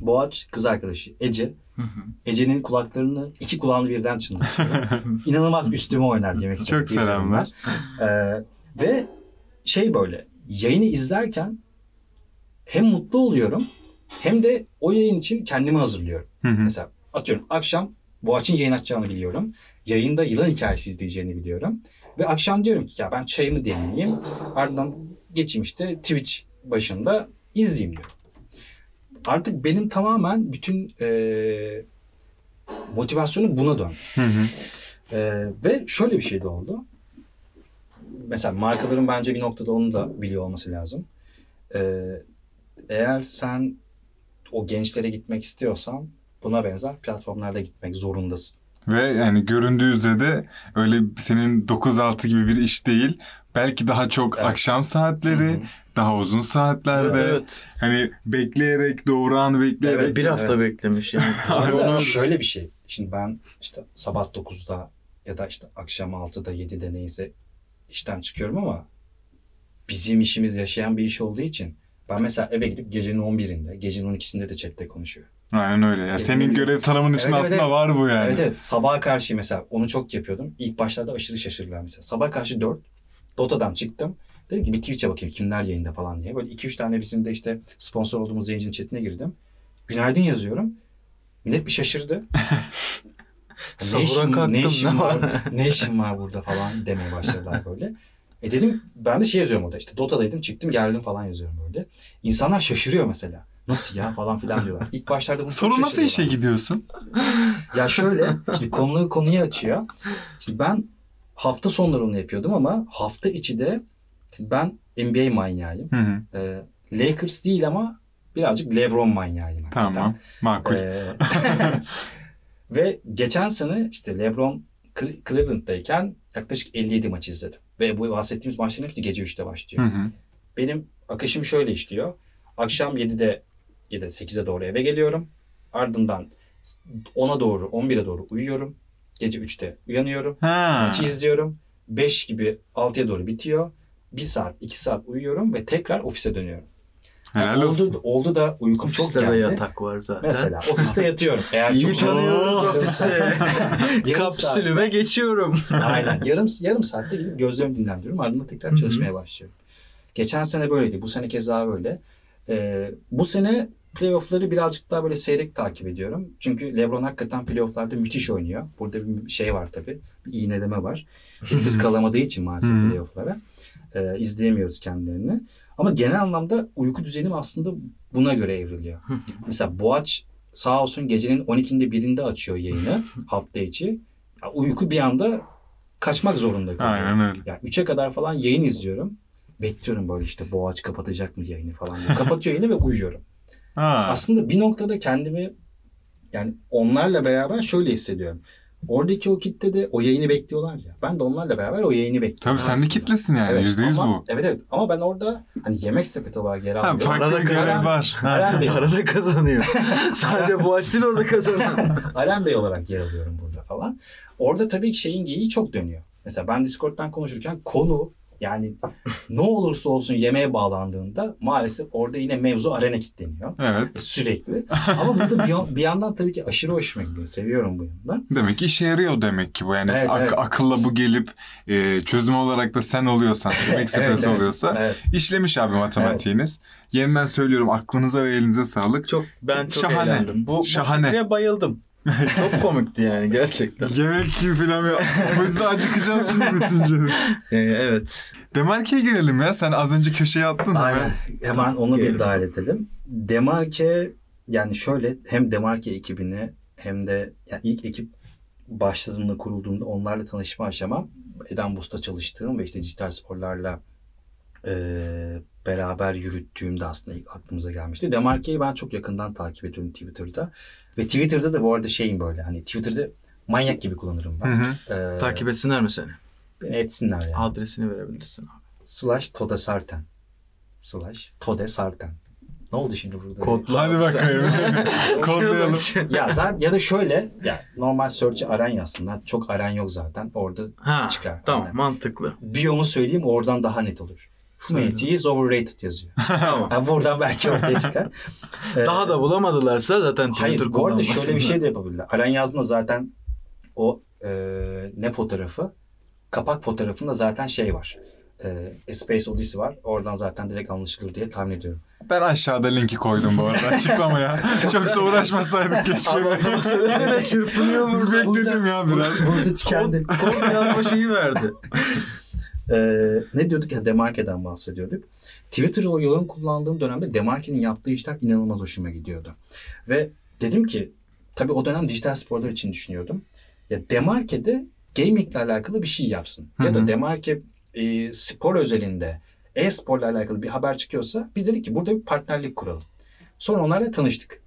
Boğaç kız arkadaşı Ece. Hı hı. Ece'nin kulaklarını, iki kulağını birden çınlatıyor. İnanılmaz üstüme oynar yemek Çok selamlar. Ee, ve şey böyle yayını izlerken hem mutlu oluyorum hem de o yayın için kendimi hazırlıyorum. Hı hı. Mesela atıyorum akşam Boğaç'ın yayın açacağını biliyorum. Yayında yılan hikayesi izleyeceğini biliyorum. Ve akşam diyorum ki ya ben çayımı demleyeyim. Ardından geçeyim işte Twitch başında izleyeyim diyorum. Artık benim tamamen bütün eee motivasyonum buna döndü. Hı hı. Ee, ve şöyle bir şey de oldu. Mesela markaların bence bir noktada onu da biliyor olması lazım. Ee, eğer sen o gençlere gitmek istiyorsan buna benzer platformlarda gitmek zorundasın. Ve yani göründüğü üzere de öyle senin 9-6 gibi bir iş değil. Belki daha çok Evet. akşam saatleri, Hı hı. daha uzun saatlerde. Evet. Hani bekleyerek, doğru anı bekleyerek. Evet, Bir hafta Evet. beklemiş yani. Onu- şöyle bir şey. Şimdi ben işte sabah 9'da ya da işte akşam 6'da 7'de neyse işten çıkıyorum ama bizim işimiz yaşayan bir iş olduğu için ben mesela eve gidip gecenin 11'inde, gecenin 12'sinde de chatte konuşuyorum. Aynen öyle. Ya senin Evet. görev tanımın için Evet, aslında evet. var bu yani. Evet evet sabaha karşı mesela onu çok yapıyordum. İlk başlarda aşırı şaşırdılar mesela. Sabah karşı 4 Dota'dan çıktım. Dedim ki bir Twitch'e bakayım kimler yayında falan diye. Böyle 2-3 tane bizim de işte sponsor olduğumuz yayıncının chatine girdim. Günaydın yazıyorum. Millet bir şaşırdı. Sahura kalktım, ne işin ne var, var? ne işin var burada falan demeye başladılar böyle. E dedim ben de şey yazıyorum orada işte Dota'daydım çıktım geldim falan yazıyorum böyle. İnsanlar şaşırıyor mesela. Nasıl ya falan filan diyorlar. İlk başlarda bunu Sonra nasıl işe gidiyorsun? Ya şöyle, şimdi konuyu konuyu açıyor. Şimdi ben hafta sonları onu yapıyordum ama hafta içi de ben NBA manyağıyım. Hı hı. Ee, Lakers değil ama birazcık LeBron manyağıyım. hakikaten. Tamam. Makul. Ee, ve geçen sene işte LeBron Cle- Cleveland'dayken yaklaşık 57 maç izledim. Ve bu bahsettiğimiz maçların hepsi gece 3'te başlıyor. Hı hı. Benim akışım şöyle işliyor. Akşam 7'de ya da 8'e doğru eve geliyorum. Ardından 10'a doğru 11'e doğru uyuyorum. Gece 3'te uyanıyorum. Ha. Maçı izliyorum. 5 gibi 6'ya doğru bitiyor. 1 saat 2 saat uyuyorum ve tekrar ofise dönüyorum. Helal oldu, olsun. oldu da uykum çok Ofiste de geldi. yatak var zaten. Mesela ofiste yatıyorum. Eğer İyi çok tanıyoruz Yarım ofisi. saat- Kapsülüme geçiyorum. Aynen. Yarım, yarım saatte gidip gözlerimi dinlendiriyorum. Ardından tekrar çalışmaya başlıyorum. Geçen sene böyleydi. Bu sene keza böyle. Ee, bu sene playoff'ları birazcık daha böyle seyrek takip ediyorum. Çünkü LeBron hakikaten playoff'larda müthiş oynuyor. Burada bir şey var tabii. Bir iğneleme var. Biz kalamadığı için maalesef playoff'lara. Ee, izleyemiyoruz kendilerini. Ama genel anlamda uyku düzenim aslında buna göre evriliyor. Mesela Boğaç sağ olsun gecenin 12'inde birinde açıyor yayını hafta içi. Ya uyku bir anda kaçmak zorunda kalıyor. Aynen öyle. Yani 3'e kadar falan yayın izliyorum. Bekliyorum böyle işte Boğaç kapatacak mı yayını falan. Kapatıyor yayını ve uyuyorum. Ha. Aslında bir noktada kendimi yani onlarla beraber şöyle hissediyorum. Oradaki o kitle de o yayını bekliyorlar ya. Ben de onlarla beraber o yayını bekliyorum. Tabii sen de kitlesin yani. Evet, Yüzde yüz ama- bu. Evet evet ama ben orada hani yemek sepeti olarak yer Ha, almıyorum. farklı bir Arada görev var. Ha. Aren Bey, Para da kazanıyor. Sadece boğaç değil orada kazanıyor. Aren Bey olarak yer alıyorum burada falan. Orada tabii ki şeyin geyiği çok dönüyor. Mesela ben Discord'dan konuşurken konu Yani ne olursa olsun yemeğe bağlandığında maalesef orada yine mevzu arena kilitleniyor. Evet. Sürekli. Ama burada bir, bir yandan tabii ki aşırı hoşuma gidiyor. Seviyorum bu yandan. Demek ki işe yarıyor demek ki bu. Yani Evet, ak- evet. akılla bu gelip e, çözüm olarak da sen oluyorsan, yemek sepeti Evet, evet. oluyorsa Evet. işlemiş abi matematiğiniz. Yeniden söylüyorum aklınıza ve elinize sağlık. Çok ben çok Şahane. eğlendim. Bu, Şahane. bu fikre bayıldım. çok komikti yani gerçekten. Yemek falan. Biz de acıkacağız şimdi bitince. Ee, evet. Demarke'ye girelim ya. Sen az önce köşeye attın. Aynen. Hemen onu bir Gelelim. dahil edelim. Demarke yani şöyle hem Demarke ekibini hem de yani ilk ekip başladığında kurulduğunda onlarla tanışma aşamam Eden Boost'ta çalıştığım ve işte dijital sporlarla e, beraber yürüttüğümde aslında ilk aklımıza gelmişti. Demarke'yi ben çok yakından takip ediyorum Twitter'da. Ve Twitter'da da bu arada şeyim böyle hani Twitter'da manyak gibi kullanırım Hı ben. hı. Ee, Takip etsinler mi seni? beni etsinler yani. Adresini verebilirsin abi. Slash Tode Sarten. Slash Tode Sarten. Ne oldu şimdi burada? Kodla. Hadi bakayım. Kodlayalım. ya zaten ya da şöyle ya normal search'ı aran yazsınlar. Çok aran yok zaten. Orada Ha, çıkar. tamam Aynen. mantıklı. Biyomu söyleyeyim oradan daha net olur. Humanity is overrated yazıyor. Yani buradan belki ortaya çıkar. Daha da bulamadılarsa zaten Hayır Twitter bu arada şöyle bir şey de yapabilirler. Aran yazdığında zaten o e, ne fotoğrafı kapak fotoğrafında zaten şey var. E, Space Odyssey var. Oradan zaten direkt anlaşılır diye tahmin ediyorum. Ben aşağıda linki koydum bu arada açıklamaya. Çok da uğraşmasaydık keşke. Anlatmak söylesene çırpınıyor burada. Bekledim ya biraz. Burada tükendi. Kod, kod yazma şeyi verdi. Ee, ne diyorduk ya Demarke'den bahsediyorduk. Twitter'ı o yoğun kullandığım dönemde Demarke'nin yaptığı işler inanılmaz hoşuma gidiyordu. Ve dedim ki tabii o dönem dijital sporlar için düşünüyordum. Ya Demarke'de gaming ile alakalı bir şey yapsın. Ya Hı da. Demarke e, spor özelinde e-sporla alakalı bir haber çıkıyorsa biz dedik ki burada bir partnerlik kuralım. Sonra onlarla tanıştık.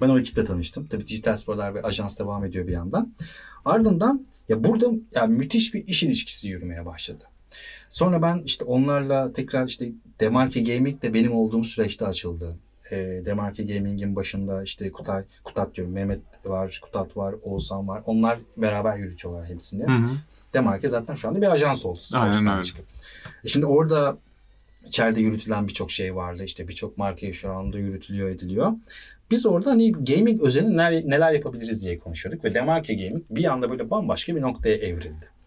Ben o ekiple tanıştım. Tabii dijital sporlar ve ajans devam ediyor bir yandan. Ardından ya burada yani müthiş bir iş ilişkisi yürümeye başladı. Sonra ben işte onlarla tekrar işte Demarke Gaming de benim olduğum süreçte açıldı. E, Demarke Gaming'in başında işte Kutay, Kutat diyorum Mehmet var, Kutat var, Oğuzhan var. Onlar beraber yürütüyorlar hepsini. Hı hı. Demarke zaten şu anda bir ajans oldu. Aynen öyle. çıkıp. E Şimdi orada içeride yürütülen birçok şey vardı. İşte birçok markaya şu anda yürütülüyor ediliyor. Biz orada hani gaming özelinde neler, neler yapabiliriz diye konuşuyorduk. Ve Demarke Gaming bir anda böyle bambaşka bir noktaya evrildi.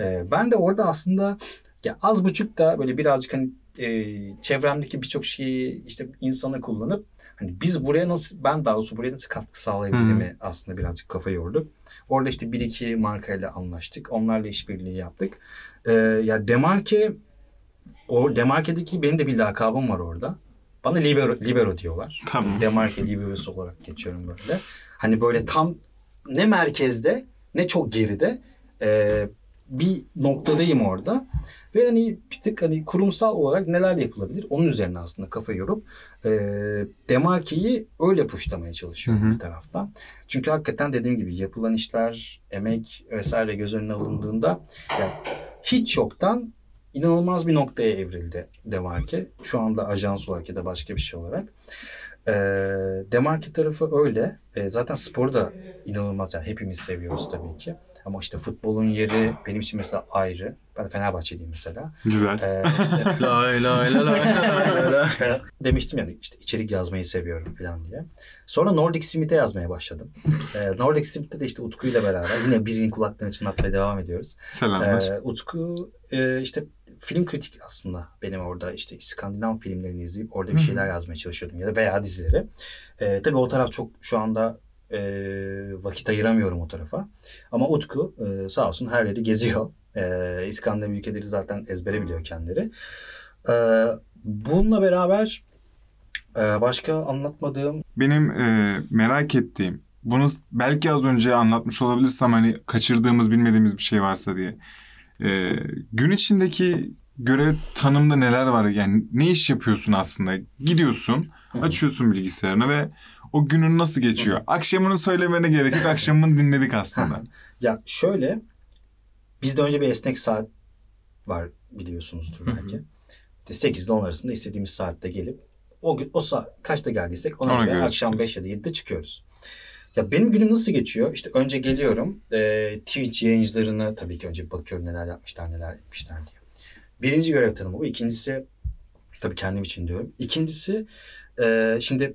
Ee, ben de orada aslında ya az buçuk da böyle birazcık hani e, çevremdeki birçok şeyi işte insana kullanıp hani biz buraya nasıl ben daha doğrusu buraya nasıl katkı sağlayabilirim aslında birazcık kafa yorduk. Orada işte bir iki markayla anlaştık. Onlarla işbirliği yaptık. Ee, ya Demarke o Demarke'deki benim de bir lakabım var orada. Bana libero, libero diyorlar. Tamam. Demarke liberosu olarak geçiyorum böyle. Hani böyle tam ne merkezde ne çok geride e, bir noktadayım orada. Ve hani bir tık hani kurumsal olarak neler yapılabilir onun üzerine aslında kafa yorup e, Demarke'yi öyle puşlamaya çalışıyorum bir taraftan. Çünkü hakikaten dediğim gibi yapılan işler, emek vesaire göz önüne alındığında ya hiç yoktan inanılmaz bir noktaya evrildi Demarke. Şu anda ajans olarak ya da başka bir şey olarak. Ee, Demarke tarafı öyle. Ee, zaten sporu da inanılmaz yani hepimiz seviyoruz tabii ki. Ama işte futbolun yeri benim için mesela ayrı. Ben Fenerbahçeliyim mesela. Güzel. Ee, işte Lay lay lay lay demiştim yani işte içerik yazmayı seviyorum falan diye. Sonra Nordic Smith'e yazmaya başladım. Ee, Nordic Smith'te de işte Utku ile beraber yine birinin kulaklarını çınlatmaya devam ediyoruz. Selamlar. Ee, Utku e, işte film kritik aslında benim orada işte İskandinav filmlerini izleyip orada bir şeyler yazmaya çalışıyordum ya da veya dizileri. Ee, tabii o taraf çok şu anda e, vakit ayıramıyorum o tarafa. Ama Utku e, sağ olsun her yeri geziyor. E, İskandinav ülkeleri zaten ezbere biliyor kendileri. E, bununla beraber e, başka anlatmadığım Benim e, merak ettiğim, bunu belki az önce anlatmış olabilirsem hani kaçırdığımız, bilmediğimiz bir şey varsa diye. E, gün içindeki görev tanımda neler var? Yani ne iş yapıyorsun aslında? Gidiyorsun, açıyorsun bilgisayarını ve o günün nasıl geçiyor? Akşamını söylemene gerek yok. Akşamını dinledik aslında. Ya şöyle bizde önce bir esnek saat var biliyorsunuzdur Hı hı. belki. İşte 8 ile 10 arasında istediğimiz saatte gelip o gün o saat kaçta geldiysek ona, Ona göre göre akşam çıkıyoruz. 5 ya da 7'de çıkıyoruz. Ya benim günüm nasıl geçiyor? İşte önce geliyorum. e, Twitch yayıncılarına tabii ki önce bakıyorum neler yapmışlar neler etmişler diye. Birinci görev tanımı bu. İkincisi tabii kendim için diyorum. İkincisi e, şimdi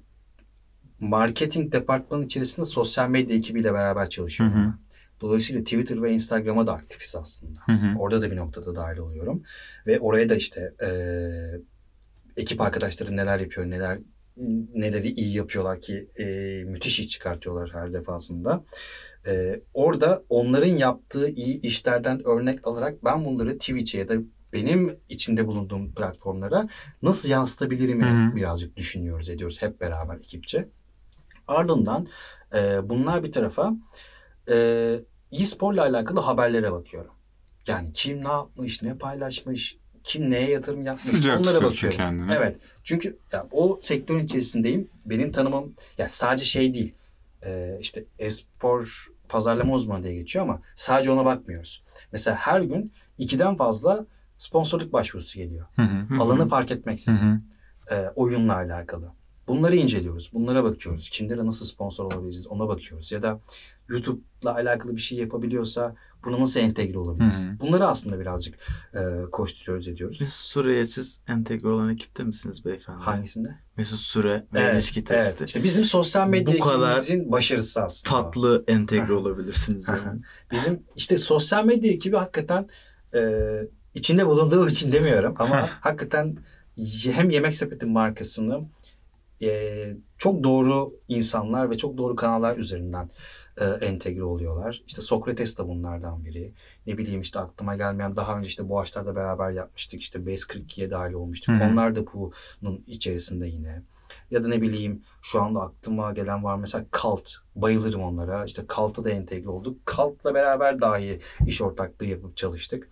marketing departmanı içerisinde sosyal medya ekibiyle beraber çalışıyorum. Hı hı. Dolayısıyla Twitter ve Instagram'a da aktifiz aslında. Hı hı. Orada da bir noktada dahil oluyorum. Ve oraya da işte e, ekip arkadaşları neler yapıyor, neler neleri iyi yapıyorlar ki e, müthiş iş çıkartıyorlar her defasında. E, orada onların yaptığı iyi işlerden örnek alarak ben bunları Twitch'e ya da benim içinde bulunduğum platformlara nasıl yansıtabilirim birazcık düşünüyoruz, ediyoruz hep beraber ekipçe. Ardından e, bunlar bir tarafa e, e-sporla alakalı haberlere bakıyorum. Yani kim ne yapmış, ne paylaşmış, kim neye yatırım yapmış Sıcak onlara bakıyorum. kendini. Evet. Çünkü ya, o sektörün içerisindeyim. Benim tanımım ya sadece şey değil. E, işte espor pazarlama uzmanı diye geçiyor ama sadece ona bakmıyoruz. Mesela her gün ikiden fazla sponsorluk başvurusu geliyor. Hı hı. Alanı fark Hı etmeksizin hı. e, oyunla alakalı. Bunları inceliyoruz. Bunlara bakıyoruz. Kimlere nasıl sponsor olabiliriz ona bakıyoruz. Ya da YouTube'la alakalı bir şey yapabiliyorsa bunu nasıl entegre olabiliriz? Hı. Bunları aslında birazcık e, koşturuyoruz ediyoruz. Mesut Süre'ye siz entegre olan ekipte misiniz beyefendi? Hangisinde? Mesut Süre ve Evet, ilişki testi. evet. İşte bizim sosyal medya Bu ekibimizin başarısı aslında. Tatlı entegre olabilirsiniz yani. Bizim işte sosyal medya ekibi hakikaten e, içinde bulunduğu için demiyorum ama hakikaten hem Yemek Sepeti markasını e, çok doğru insanlar ve çok doğru kanallar üzerinden e, entegre oluyorlar. İşte Sokrates de bunlardan biri. Ne bileyim işte aklıma gelmeyen daha önce işte Boğaçlar'da beraber yapmıştık. İşte Base 42'ye dahil olmuştuk. Hı hı. Onlar da bunun içerisinde yine. Ya da ne bileyim şu anda aklıma gelen var mesela Kalt. Bayılırım onlara. İşte Kalt'a da entegre olduk. Kalt'la beraber dahi iş ortaklığı yapıp çalıştık.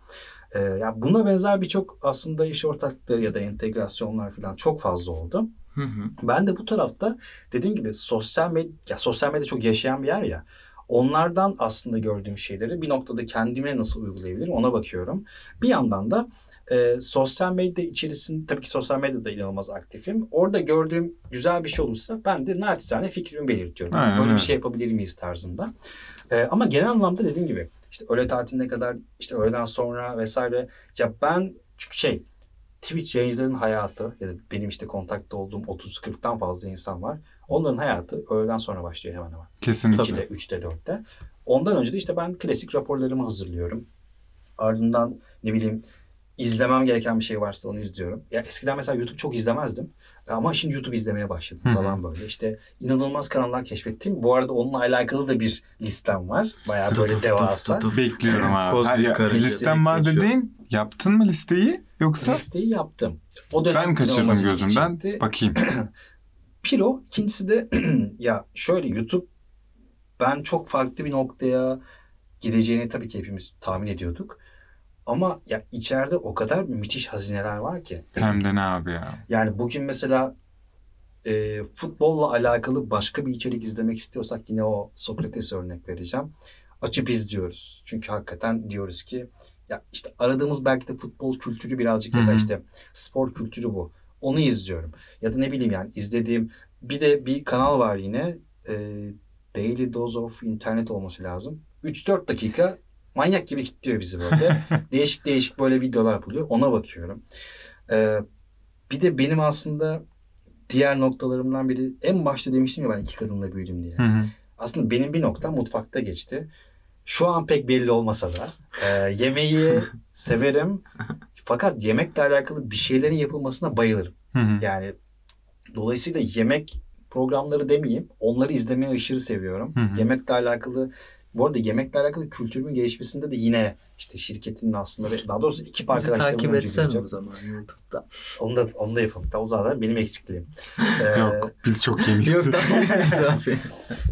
Ee, ya buna benzer birçok aslında iş ortaklığı ya da entegrasyonlar falan çok fazla oldu. Hı hı. Ben de bu tarafta dediğim gibi sosyal medya, ya sosyal medya çok yaşayan bir yer ya. Onlardan aslında gördüğüm şeyleri bir noktada kendime nasıl uygulayabilirim ona bakıyorum. Bir yandan da e, sosyal medya içerisinde tabii ki sosyal medyada inanılmaz aktifim. Orada gördüğüm güzel bir şey olursa ben de naçizane fikrimi belirtiyorum. Aynen Böyle öyle. bir şey yapabilir miyiz tarzında. E, ama genel anlamda dediğim gibi işte öğle tatiline kadar işte öğleden sonra vesaire ya ben çünkü şey Twitch yayıncıların hayatı ya da benim işte kontakta olduğum 30-40'tan fazla insan var. Onların hayatı öğleden sonra başlıyor hemen hemen. Kesinlikle. 2'de, 3'te, 4'te. Ondan önce de işte ben klasik raporlarımı hazırlıyorum. Ardından ne bileyim izlemem gereken bir şey varsa onu izliyorum. Ya eskiden mesela YouTube çok izlemezdim. Ama şimdi YouTube izlemeye başladım Hı hı. falan böyle. İşte inanılmaz kanallar keşfettim. Bu arada onunla alakalı da bir listem var. Bayağı böyle devasa. Bekliyorum abi. Listem var dediğin yaptın mı listeyi yoksa Listeyi yaptım. O dönem ben kaçırdım gözümden. çekti. Bakayım. Piro. ikincisi de ya şöyle YouTube ben çok farklı bir noktaya gideceğini tabii ki hepimiz tahmin ediyorduk. Ama ya içeride o kadar müthiş hazineler var ki. Hem de ne abi ya. Yani bugün mesela e, futbolla alakalı başka bir içerik izlemek istiyorsak yine o Sokrates örnek vereceğim. Açıp izliyoruz. Çünkü hakikaten diyoruz ki ya işte aradığımız belki de futbol kültürü birazcık ya Hı da işte spor kültürü bu. Onu izliyorum. Ya da ne bileyim yani izlediğim bir de bir kanal var yine e, Daily Dose of internet olması lazım. 3-4 dakika manyak gibi kilitliyor bizi böyle. değişik değişik böyle videolar yapılıyor. Ona bakıyorum. Ee, bir de benim aslında diğer noktalarımdan biri en başta demiştim ya ben iki kadınla büyüdüm diye. Hı hı. Aslında benim bir nokta mutfakta geçti. Şu an pek belli olmasa da e, yemeği severim. Fakat yemekle alakalı bir şeylerin yapılmasına bayılırım. Hı hı. Yani dolayısıyla yemek programları demeyeyim. Onları izlemeyi aşırı seviyorum. Hı hı. Yemekle alakalı bu arada yemekle alakalı kültürümün gelişmesinde de yine işte şirketin aslında ve daha doğrusu ekip arkadaşlarımın takip önce etsene gireceğim. o zaman YouTube'da. Onu da, onu da yapalım. O zaten benim eksikliğim. Ee, Yok biz çok yeniyiz. Yok da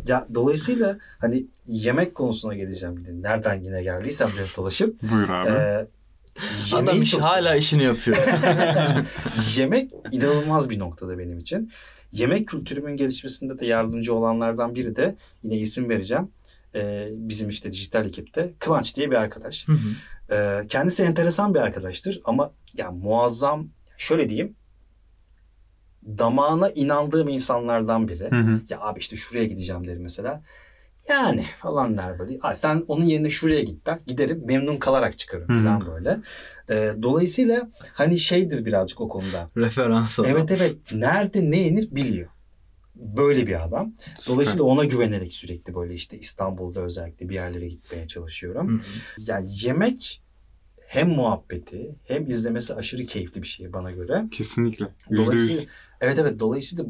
ya dolayısıyla hani yemek konusuna geleceğim. yine. Nereden yine geldiysem dönüp dolaşıp. Buyur abi. E, Adam iş, çok hala işini yapıyor. Yemek inanılmaz bir noktada benim için. Yemek kültürümün gelişmesinde de yardımcı olanlardan biri de yine isim vereceğim. Ee, bizim işte dijital ekipte Kıvanç diye bir arkadaş. Hı hı. Ee, kendisi enteresan bir arkadaştır ama ya muazzam şöyle diyeyim damağına inandığım insanlardan biri. Hı hı. Ya abi işte şuraya gideceğim derim mesela. yani falan der böyle. Ay, sen onun yerine şuraya git der. Giderim memnun kalarak çıkarım Hı falan böyle. Ee, dolayısıyla hani şeydir birazcık o konuda. Referans adam. Evet evet nerede ne yenir biliyor. Böyle bir adam. Dolayısıyla ona güvenerek sürekli böyle işte İstanbul'da özellikle bir yerlere gitmeye çalışıyorum. Hı hı. Yani yemek hem muhabbeti hem izlemesi aşırı keyifli bir şey bana göre. Kesinlikle. Dolayısıyla yüz. evet evet dolayısıyla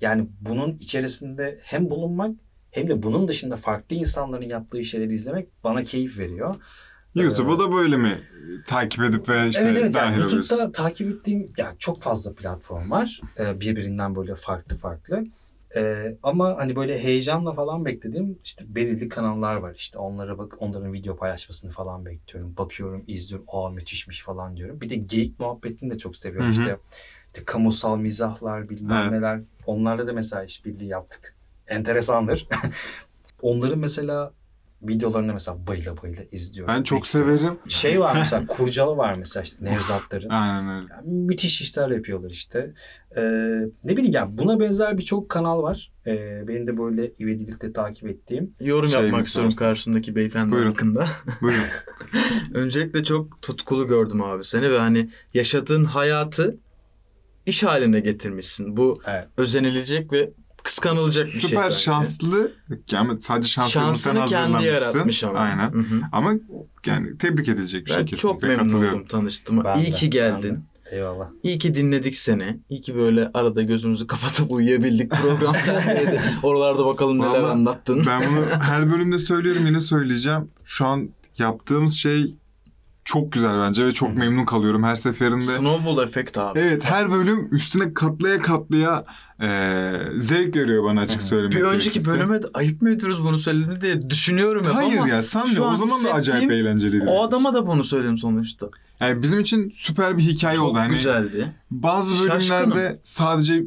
yani bunun içerisinde hem bulunmak hem de bunun dışında farklı insanların yaptığı şeyleri izlemek bana keyif veriyor. YouTube'a da böyle mi takip edip ve işte evet evet yani dahil YouTube'da oluyorsun? takip ettiğim ya çok fazla platform var. Ee, birbirinden böyle farklı farklı. Ee, ama hani böyle heyecanla falan beklediğim işte belirli kanallar var. İşte onlara bak onların video paylaşmasını falan bekliyorum. Bakıyorum, izliyorum. Aa müthişmiş falan diyorum. Bir de geyik muhabbetini de çok seviyorum. Hı hı. İşte, işte kamusal mizahlar bilmem Evet. neler. Onlarla da mesela işbirliği yaptık. Enteresandır. Onların mesela videolarını mesela bayıla bayıla izliyorum. Ben çok bekliyorum. severim. Şey var mesela Kurcalı var mesela işte Nevzatların. Aynen öyle. Yani müthiş işler yapıyorlar işte. Ee, ne bileyim yani buna benzer birçok kanal var. Ee, benim de böyle ivedilikle takip ettiğim. Yorum Şeyimiz yapmak istiyorum karşımdaki beyefendi Buyurun. hakkında. Buyurun. Öncelikle çok tutkulu gördüm abi seni ve hani yaşadığın hayatı iş haline getirmişsin. Bu Evet. özenilecek ve kıskanılacak bir şey Süper şanslı. Yani sadece şanslı sen Şansını kendi hazırlamışsın. yaratmış ama. Aynen. Hı hı. Ama yani tebrik edilecek bir Ben şey çok kesinlikle. memnun Katılıyorum. oldum tanıştığıma. Ben İyi de, ki ben geldin. de. Eyvallah. İyi ki dinledik seni. İyi ki böyle arada gözümüzü kapatıp uyuyabildik program sendeydi. Oralarda bakalım neler Vallahi anlattın. Ben bunu her bölümde söylüyorum yine söyleyeceğim. Şu an yaptığımız şey çok güzel bence ve çok memnun kalıyorum her seferinde. Snowball efekt abi. Evet her bölüm üstüne katlaya katlaya eee, zevk veriyor bana açık söylemek Bir önceki gerekirse. bölüme de ayıp mı ediyoruz bunu söylediğini diye düşünüyorum hep Hayır ama ya şu sanmıyorum. an O zaman da acayip hissettiğim eğlenceliydi. o adama da bunu söyledim sonuçta. Yani bizim için süper bir hikaye Çok oldu. Hani güzeldi. Bazı Şaşkınım. bölümlerde sadece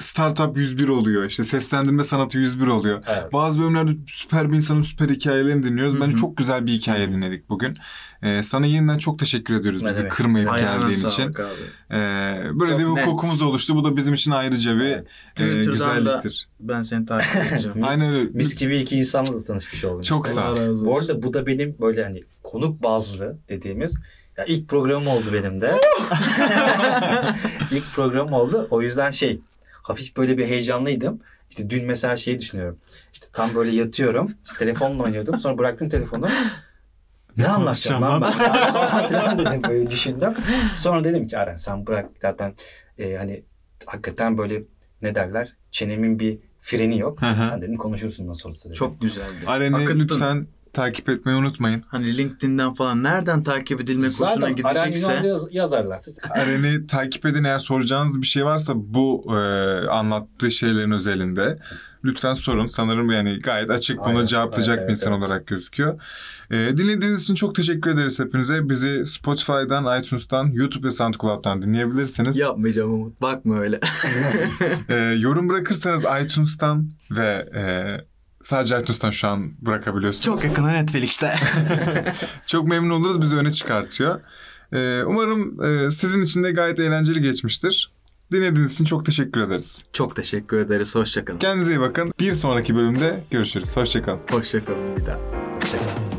Startup 101 oluyor. İşte seslendirme sanatı 101 oluyor. Evet. Bazı bölümlerde süper bir insanın süper hikayelerini dinliyoruz. Hı Bence çok güzel bir hikaye dinledik bugün. Ee, sana yeniden çok teşekkür ediyoruz Ne bizi demek. kırmayıp Ayağına geldiğin için. Ee, böyle Çok de bir net. hukukumuz oluştu. Bu da bizim için ayrıca bir Evet. e, güzelliktir. ben seni takip edeceğim. Mis- Aynen öyle. Mis gibi iki insanla da tanışmış oldum. Çok işte. sağ ol. Bu arada bu da benim böyle hani konuk bazlı dediğimiz ya ilk programım oldu benim de. ilk programım oldu. O yüzden şey hafif böyle bir heyecanlıydım. İşte dün mesela şeyi düşünüyorum. İşte tam böyle yatıyorum. İşte telefonla oynuyordum. Sonra bıraktım telefonu. Ne anlatacağım lan ben? Falan dedim böyle düşündüm. Sonra dedim ki Aren sen bırak zaten e, hani hakikaten böyle ne derler çenemin bir freni yok. Hı hı. Ben dedim konuşursun nasıl olsa dedim. Çok güzeldi. Aren'i lütfen takip etmeyi unutmayın. Hani LinkedIn'den falan nereden takip edilmek Zaten gidecekse yaz- yazarlarsa Aren'i takip edin eğer soracağınız bir şey varsa bu e, anlattığı şeylerin özelinde lütfen sorun. Sanırım yani gayet açık buna Aynen, cevaplayacak aynen, bir insan evet. olarak gözüküyor. E, dinlediğiniz için çok teşekkür ederiz hepinize. Bizi Spotify'dan, iTunes'tan, YouTube ve SoundCloud'dan dinleyebilirsiniz. yapmayacağım Umut. Bakma öyle. E, yorum bırakırsanız iTunes'tan ve e, sadece iTunes'tan şu an bırakabiliyorsunuz. Çok yakına Netflix'te. Çok memnun oluruz. Bizi öne çıkartıyor. E, umarım e, sizin için de gayet eğlenceli geçmiştir. Dinlediğiniz için çok teşekkür ederiz. Çok teşekkür ederiz. Hoşçakalın. Kendinize iyi bakın. Bir sonraki bölümde görüşürüz. Hoşçakalın. Hoşçakalın bir daha. şey.